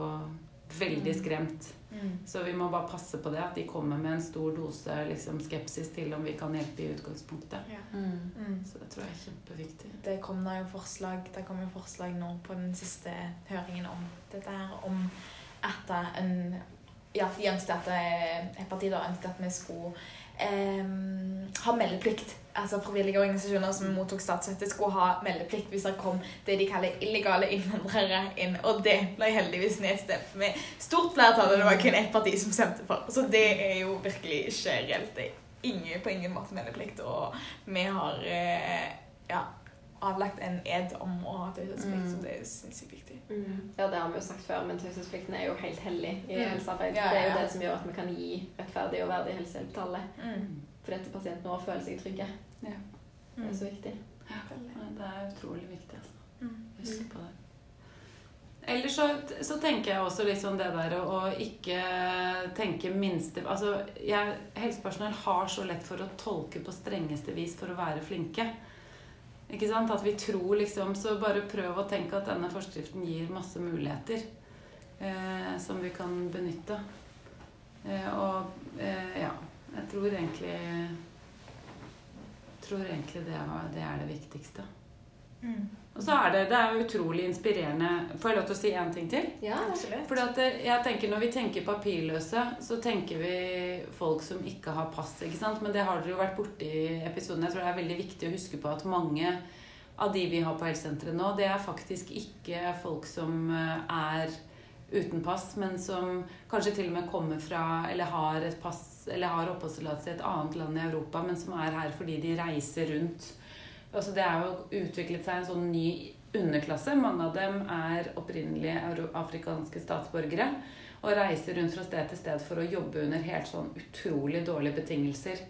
Speaker 2: veldig skremt.
Speaker 4: Mm.
Speaker 2: Så vi må bare passe på det, at de kommer med en stor dose liksom, skepsis til om vi kan hjelpe i utgangspunktet.
Speaker 4: Mm.
Speaker 2: Så det tror jeg er kjempeviktig.
Speaker 4: Det kom da jo forslag Det kom jo forslag nå på den siste høringen om dette her, om at en Ja, de ønsket at et parti da ønsket at vi skulle em, ha meldeplikt. Altså Frivillige organisasjoner som mottok statsstøtte, skulle ha meldeplikt hvis det kom det de kaller illegale innvandrere inn. Og det ble heldigvis nedstemt med stort flertall. Det var kun ett parti som stemte for. Så det er jo virkelig ikke reelt. Det er ingen, på ingen måte meldeplikt. Og vi har eh, ja, avlagt en ed om å ha taushetsplikt, så det er sinnssykt viktig.
Speaker 1: Ja, det har vi jo sagt før, men taushetsplikten er jo helt hellig i
Speaker 4: Mm.
Speaker 1: helsearbeid.
Speaker 4: Ja,
Speaker 1: Det er jo det som gjør at vi kan gi rettferdig og verdig helsehjelp til alle.
Speaker 4: Mm.
Speaker 1: For dette pasientene våre føler seg trygge.
Speaker 2: Ja.
Speaker 1: Det er så viktig.
Speaker 2: Ja, det er utrolig viktig. Altså.
Speaker 4: Mm.
Speaker 2: Husk på det. Ellers så, så tenker jeg også litt sånn det der å, å ikke tenke minste Altså, jeg, helsepersonell har så lett for å tolke på strengeste vis for å være flinke. Ikke sant? At vi tror liksom Så bare prøv å tenke at denne forskriften gir masse muligheter eh, som vi kan benytte. Eh, og eh, ja, jeg tror egentlig tror egentlig det, var, det er det viktigste.
Speaker 4: Mm.
Speaker 2: Og så er det, det er jo utrolig inspirerende Får jeg lov til å si én ting til?
Speaker 1: Ja,
Speaker 4: Absolutt.
Speaker 2: Fordi at jeg tenker Når vi tenker papirløse, så tenker vi folk som ikke har pass. ikke sant? Men det har dere jo vært borti i episoden. Jeg tror det er veldig viktig å huske på at mange av de vi har på helsesenteret nå, det er faktisk ikke folk som eh, er uten pass, men som kanskje til og med kommer fra eller har et pass eller har oppholdstillatelse i et annet land i Europa, men som er her fordi de reiser rundt. Altså det er jo utviklet seg en sånn ny underklasse. Mange av dem er opprinnelige afrikanske statsborgere og reiser rundt fra sted til sted for å jobbe under helt sånn utrolig dårlige betingelser.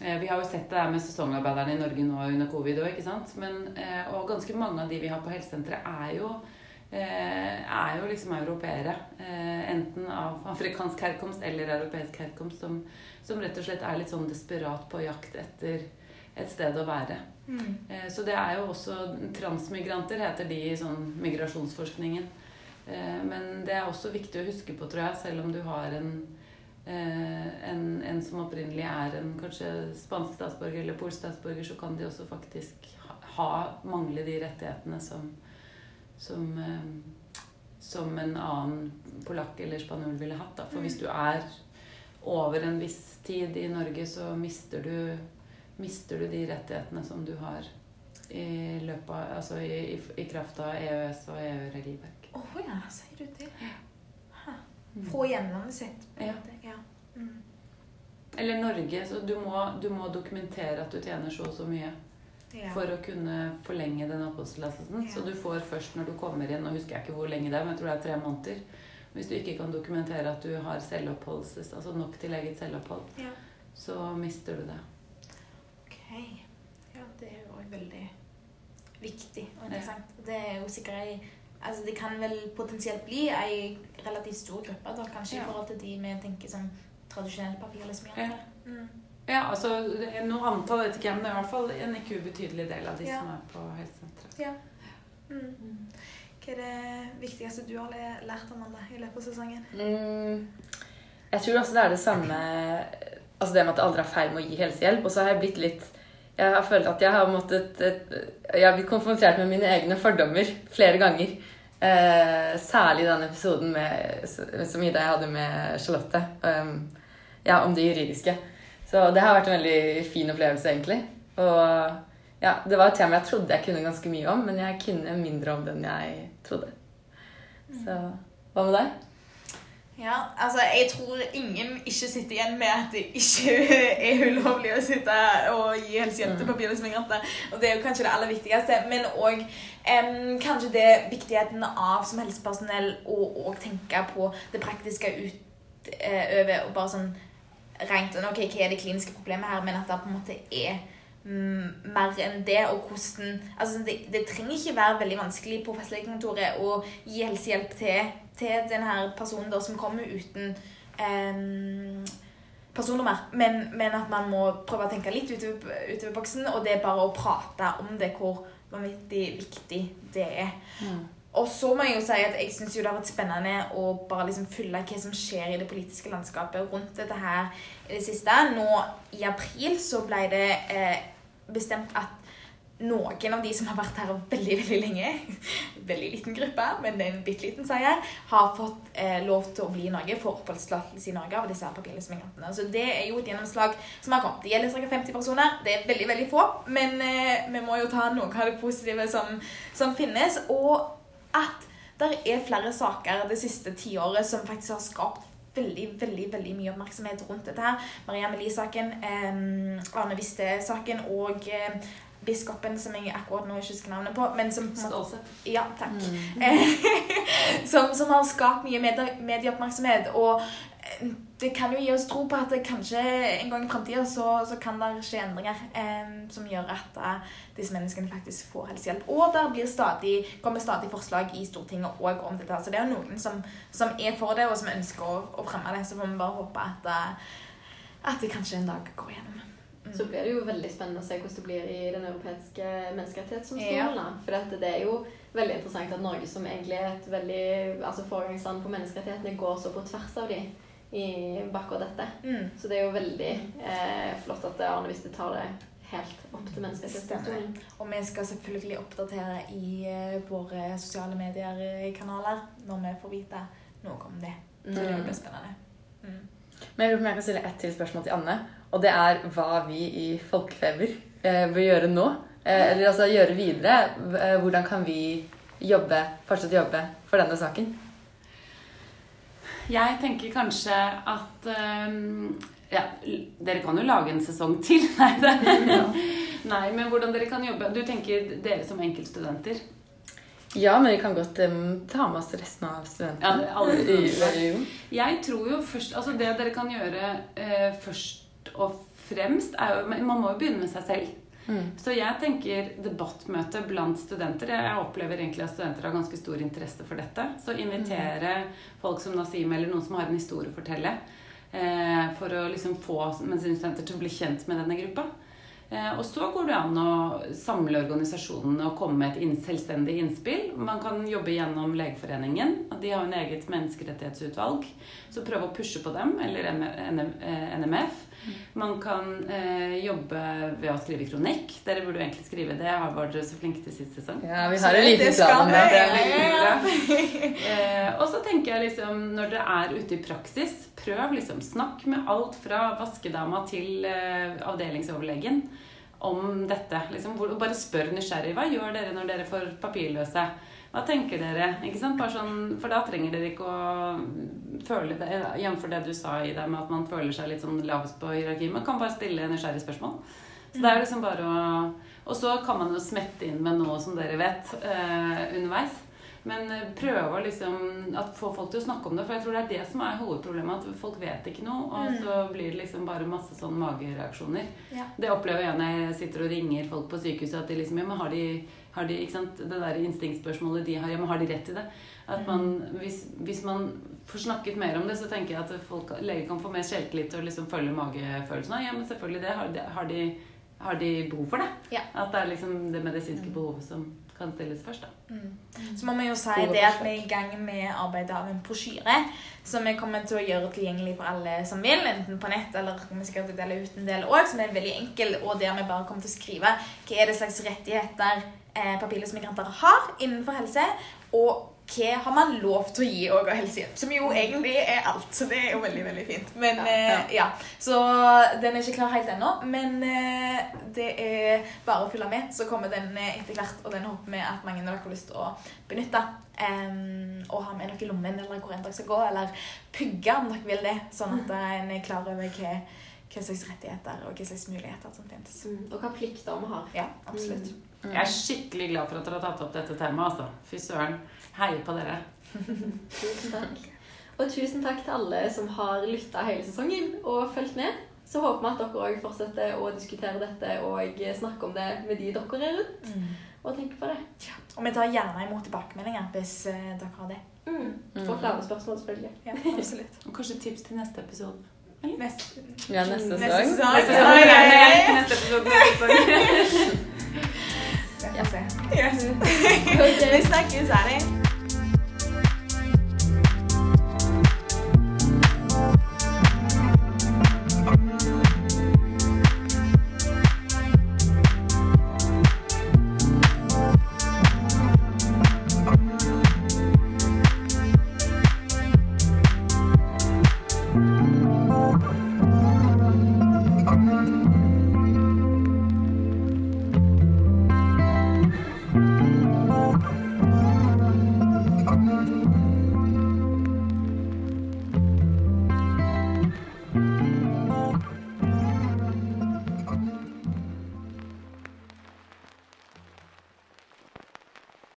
Speaker 2: Eh, Vi har jo sett det der med sesongarbeiderne i Norge nå under covid òg, ikke sant. Men, eh, og ganske mange av de vi har på helsesenteret, er jo eh, er jo liksom europeere. Enten av afrikansk herkomst eller europeisk herkomst, som, som rett og slett er litt sånn desperat på jakt etter, et sted å være.
Speaker 4: Mm.
Speaker 2: Eh, Så det er jo også Transmigranter heter de i sånn migrasjonsforskningen. Eh, Men det er også viktig å huske på, tror jeg, selv om du har en, eh, en, en som opprinnelig er en kanskje spansk statsborger eller polsk statsborger, så kan de også faktisk ha, mangle de rettighetene som, som, som en annen polakk eller spanjol ville hatt. Da. For hvis du er over en viss tid i Norge, så mister du, mister du de rettighetene som du har i, løpet altså i, i, i kraft av EØS- og EU-regelverk.
Speaker 4: Å ja, sier du det? Hæ. Få hjemlandet sitt.
Speaker 2: Ja.
Speaker 4: ja. Mm.
Speaker 2: Eller Norge, så du må, du må dokumentere at du tjener så og så mye
Speaker 4: ja.
Speaker 2: for å kunne forlenge den oppholdstillatelsen.
Speaker 4: Ja.
Speaker 2: Så du får først når du kommer inn, nå husker jeg ikke hvor lenge det er, men jeg tror det er tre måneder. Hvis du ikke kan dokumentere at du har selvoppholds, altså nok til eget selvopphold,
Speaker 4: Ja.
Speaker 2: så mister du det.
Speaker 4: Ok. Ja, det er jo også veldig viktig og interessant. Det er jo sikkert ei Altså, det kan vel potensielt bli ei relativt stor gruppe, da, kanskje
Speaker 2: Ja.
Speaker 4: i forhold til de vi tenker som tradisjonelle Ja. Mm.
Speaker 2: Ja, altså det noe antall vet ikke jeg, men det er i hvert fall en ikke ubetydelig del av de
Speaker 4: Ja.
Speaker 2: som er på helsesenteret.
Speaker 4: Ja. Mm. Hva er det viktigste du har lært om alle i løpet av sesongen?
Speaker 3: Mm, jeg tror også det er det samme Altså det med at det aldri er feil med å gi helsehjelp. Og så har jeg blitt litt Jeg har følt at jeg har måttet Jeg har blitt konfrontert med mine egne fordommer flere ganger. Eh, særlig den episoden med, som Ida jeg hadde med Charlotte. Um, ja, om det juridiske. Så det har vært en veldig fin opplevelse, egentlig. Og ja, det var et tema jeg trodde jeg kunne ganske mye om, men jeg kunne mindre om det enn jeg trodde. Så hva med deg?
Speaker 4: Ja, altså jeg tror ingen ikke sitter igjen med at det ikke er ulovlig å sitte og gi helsehjelp til papirløse migranter. Og det er jo kanskje det aller viktigste. Men òg kanskje det viktigheten av som helsepersonell å tenke på det praktiske utover og bare sånn rent sånn, ok, hva er det kliniske problemet her, men at det på en måte er mm, mer enn det, og hvordan altså det, det trenger ikke være veldig vanskelig på fastlegekontoret å gi helsehjelp til, til denne personen da, som kommer uten em, personnummer, men, men at man må prøve å tenke litt utover, utover boksen, og det er bare å prate om det, hvor vanvittig viktig det er. Og så må jeg jo si at jeg syns det har vært spennende å bare liksom følge hva som skjer i det politiske landskapet rundt dette her i det siste. Nå i april så ble det eh, bestemt at noen av de som har vært her veldig veldig lenge, veldig liten gruppe, men det er en bitte liten seier, har fått eh, lov til å bli i Norge, få oppholdstillatelse i Norge av disse her papirløse. Så det er jo et gjennomslag som har kommet. Det gjelder ca. 50 personer. Det er veldig veldig få, men eh, vi må jo ta noe av det positive som, som finnes. Og at det er flere saker det siste tiåret som faktisk har skapt veldig veldig, veldig mye oppmerksomhet rundt dette. her. Maria Melie-saken, eh, Arne Viste-saken og eh, biskopen, som jeg akkurat nå ikke husker navnet på, men som
Speaker 2: Stålsett.
Speaker 4: ja, takk. som, som har skapt mye medie, medieoppmerksomhet. Og det kan jo gi oss tro på at kanskje en gang i framtida så, så kan det skje endringer eh, som gjør at eh, disse menneskene faktisk får helsehjelp. Og det stadig, kommer stadig forslag i Stortinget òg om dette. Så det er noen som, som er for det, og som ønsker å, å fremme det. Så får vi bare håpe at, eh, at det kanskje en dag går gjennom. Mm.
Speaker 1: Så blir det jo veldig spennende å se hvordan det blir i Den europeiske menneskerettighetsdomstolen.
Speaker 4: Ja.
Speaker 1: For at det er jo veldig interessant at Norge, som egentlig er et veldig altså foregangsland på menneskerettighetene, går så på tvers av de i akkurat dette.
Speaker 4: Mm.
Speaker 1: Så det er jo veldig eh, flott at Arne Viste tar det helt opp til menneskerettighetsdomstolen.
Speaker 4: Og vi skal selvfølgelig oppdatere i eh, våre sosiale medier-kanaler når vi får vite noe om det. Så det
Speaker 3: Mm.
Speaker 4: blir spennende. Mm.
Speaker 3: Men jeg lurer på om jeg kan stille ett til spørsmål til Anne. Og det er hva vi i Folkefeber eh, bør gjøre nå. Eh, eller altså gjøre videre. Eh, hvordan kan vi jobbe, fortsette å jobbe for denne saken?
Speaker 2: Jeg tenker kanskje at um, ja, Dere kan jo lage en sesong til. Nei, det. Nei, men hvordan dere kan jobbe Du tenker dere som enkeltstudenter?
Speaker 3: Ja, men vi kan godt um, ta med oss resten av studentene.
Speaker 2: Ja, alle
Speaker 3: i
Speaker 2: studenter. Jeg tror jo først Altså det dere kan gjøre uh, først og fremst, er jo Man må jo begynne med seg selv.
Speaker 3: Mm.
Speaker 2: Så jeg tenker debattmøte blant studenter. Jeg opplever egentlig at studenter har ganske stor interesse for dette. Så invitere folk som Nasim eller noen som har en historie å fortelle. Eh, for å liksom få studenter til å bli kjent med denne gruppa. Eh, og så går det an å samle organisasjonene og komme med et inn, selvstendig innspill. Man kan jobbe gjennom Legeforeningen. De har en eget menneskerettighetsutvalg. Så prøve å pushe på dem, eller NMF. Man kan eh, jobbe ved å skrive kronikk. Dere burde jo egentlig skrive det. Har vært så flinke til sist sesong.
Speaker 3: Ja, vi har en liten plan om det.
Speaker 2: Eh, og så tenker jeg liksom, når dere er ute i praksis, prøv liksom. Snakk med alt fra vaskedama til eh, avdelingsoverlegen om dette. Liksom, bare spør nysgjerrig. Hva gjør dere når dere får papirløse? Hva tenker dere? Ikke sant? Sånn, for da trenger dere ikke å føle det Jf. det du sa i det med at man føler seg litt sånn lavest på hierarkiet. Man kan bare stille nysgjerrige spørsmål. Så det er liksom bare å Og så kan man jo smette inn med noe som dere vet eh, underveis. Men prøve å liksom at få folk til å snakke om det. For jeg tror det er det som er hovedproblemet. At folk vet ikke noe, og så blir det liksom bare masse sånn magereaksjoner.
Speaker 4: Ja.
Speaker 2: Det opplever jeg når jeg sitter og ringer folk på sykehuset. At de liksom Ja, men har de har de, ikke sant, Det der instinktspørsmålet de har, ja, men har de rett til det? At man, hvis, hvis, man får snakket mer om det, så tenker jeg at folk, leger kan få mer selvtillit og liksom følge magefølelsen. Ja, men selvfølgelig det. Har de, har de, har de behov for det?
Speaker 4: Ja.
Speaker 2: At det er liksom det medisinske behovet som kan stilles først. da.
Speaker 4: Mm. Så må vi jo si det at vi er i gang med arbeidet av en brosjyre som vi kommer til å gjøre tilgjengelig for alle som vil, enten på nett eller vi skal dele ut en del òg, som er veldig enkel, og der vi bare kommer til å skrive hva er det slags rettigheter eh, papirløse migranter har innenfor helse, og hva har man lov til å gi òg av helsehjelp? Som jo egentlig er alt. Så det er jo veldig veldig fint. Men ja, ja. Eh, ja. Så den er ikke klar helt ennå. Men eh, det er bare å følge med, så kommer den eh, etter hvert. Og den håper vi at mange av dere har lyst til å benytte. Um, og ha med dere i lommen eller hvor enn dere skal gå. Eller pugge om dere vil det. Sånn at en er klar over hva hva slags rettigheter og hva slags muligheter som finnes.
Speaker 1: Mm. Og hva plikter vi har.
Speaker 4: Ja, absolutt.
Speaker 2: Mm. Jeg er skikkelig glad for at dere har tatt opp dette temaet. altså. Fy søren. Heier på dere.
Speaker 1: tusen takk. Og tusen takk til alle som har lytta hele sesongen og fulgt med. Så håper vi at dere òg fortsetter å diskutere dette og snakke om det med de dere er rundt. Mm. Og tenker på det.
Speaker 4: Ja. Og vi tar gjerne imot tilbakemeldinger hvis uh, dere har det.
Speaker 1: Mm. For flere spørsmål, selvfølgelig.
Speaker 4: Ja, absolutt.
Speaker 2: og kanskje tips til neste episode.
Speaker 3: Neste, ja, neste sesong.
Speaker 4: Neste sesong.
Speaker 2: Neste sesong. Ja, neste episode.
Speaker 4: Yes. Vi snakkes. Ha det.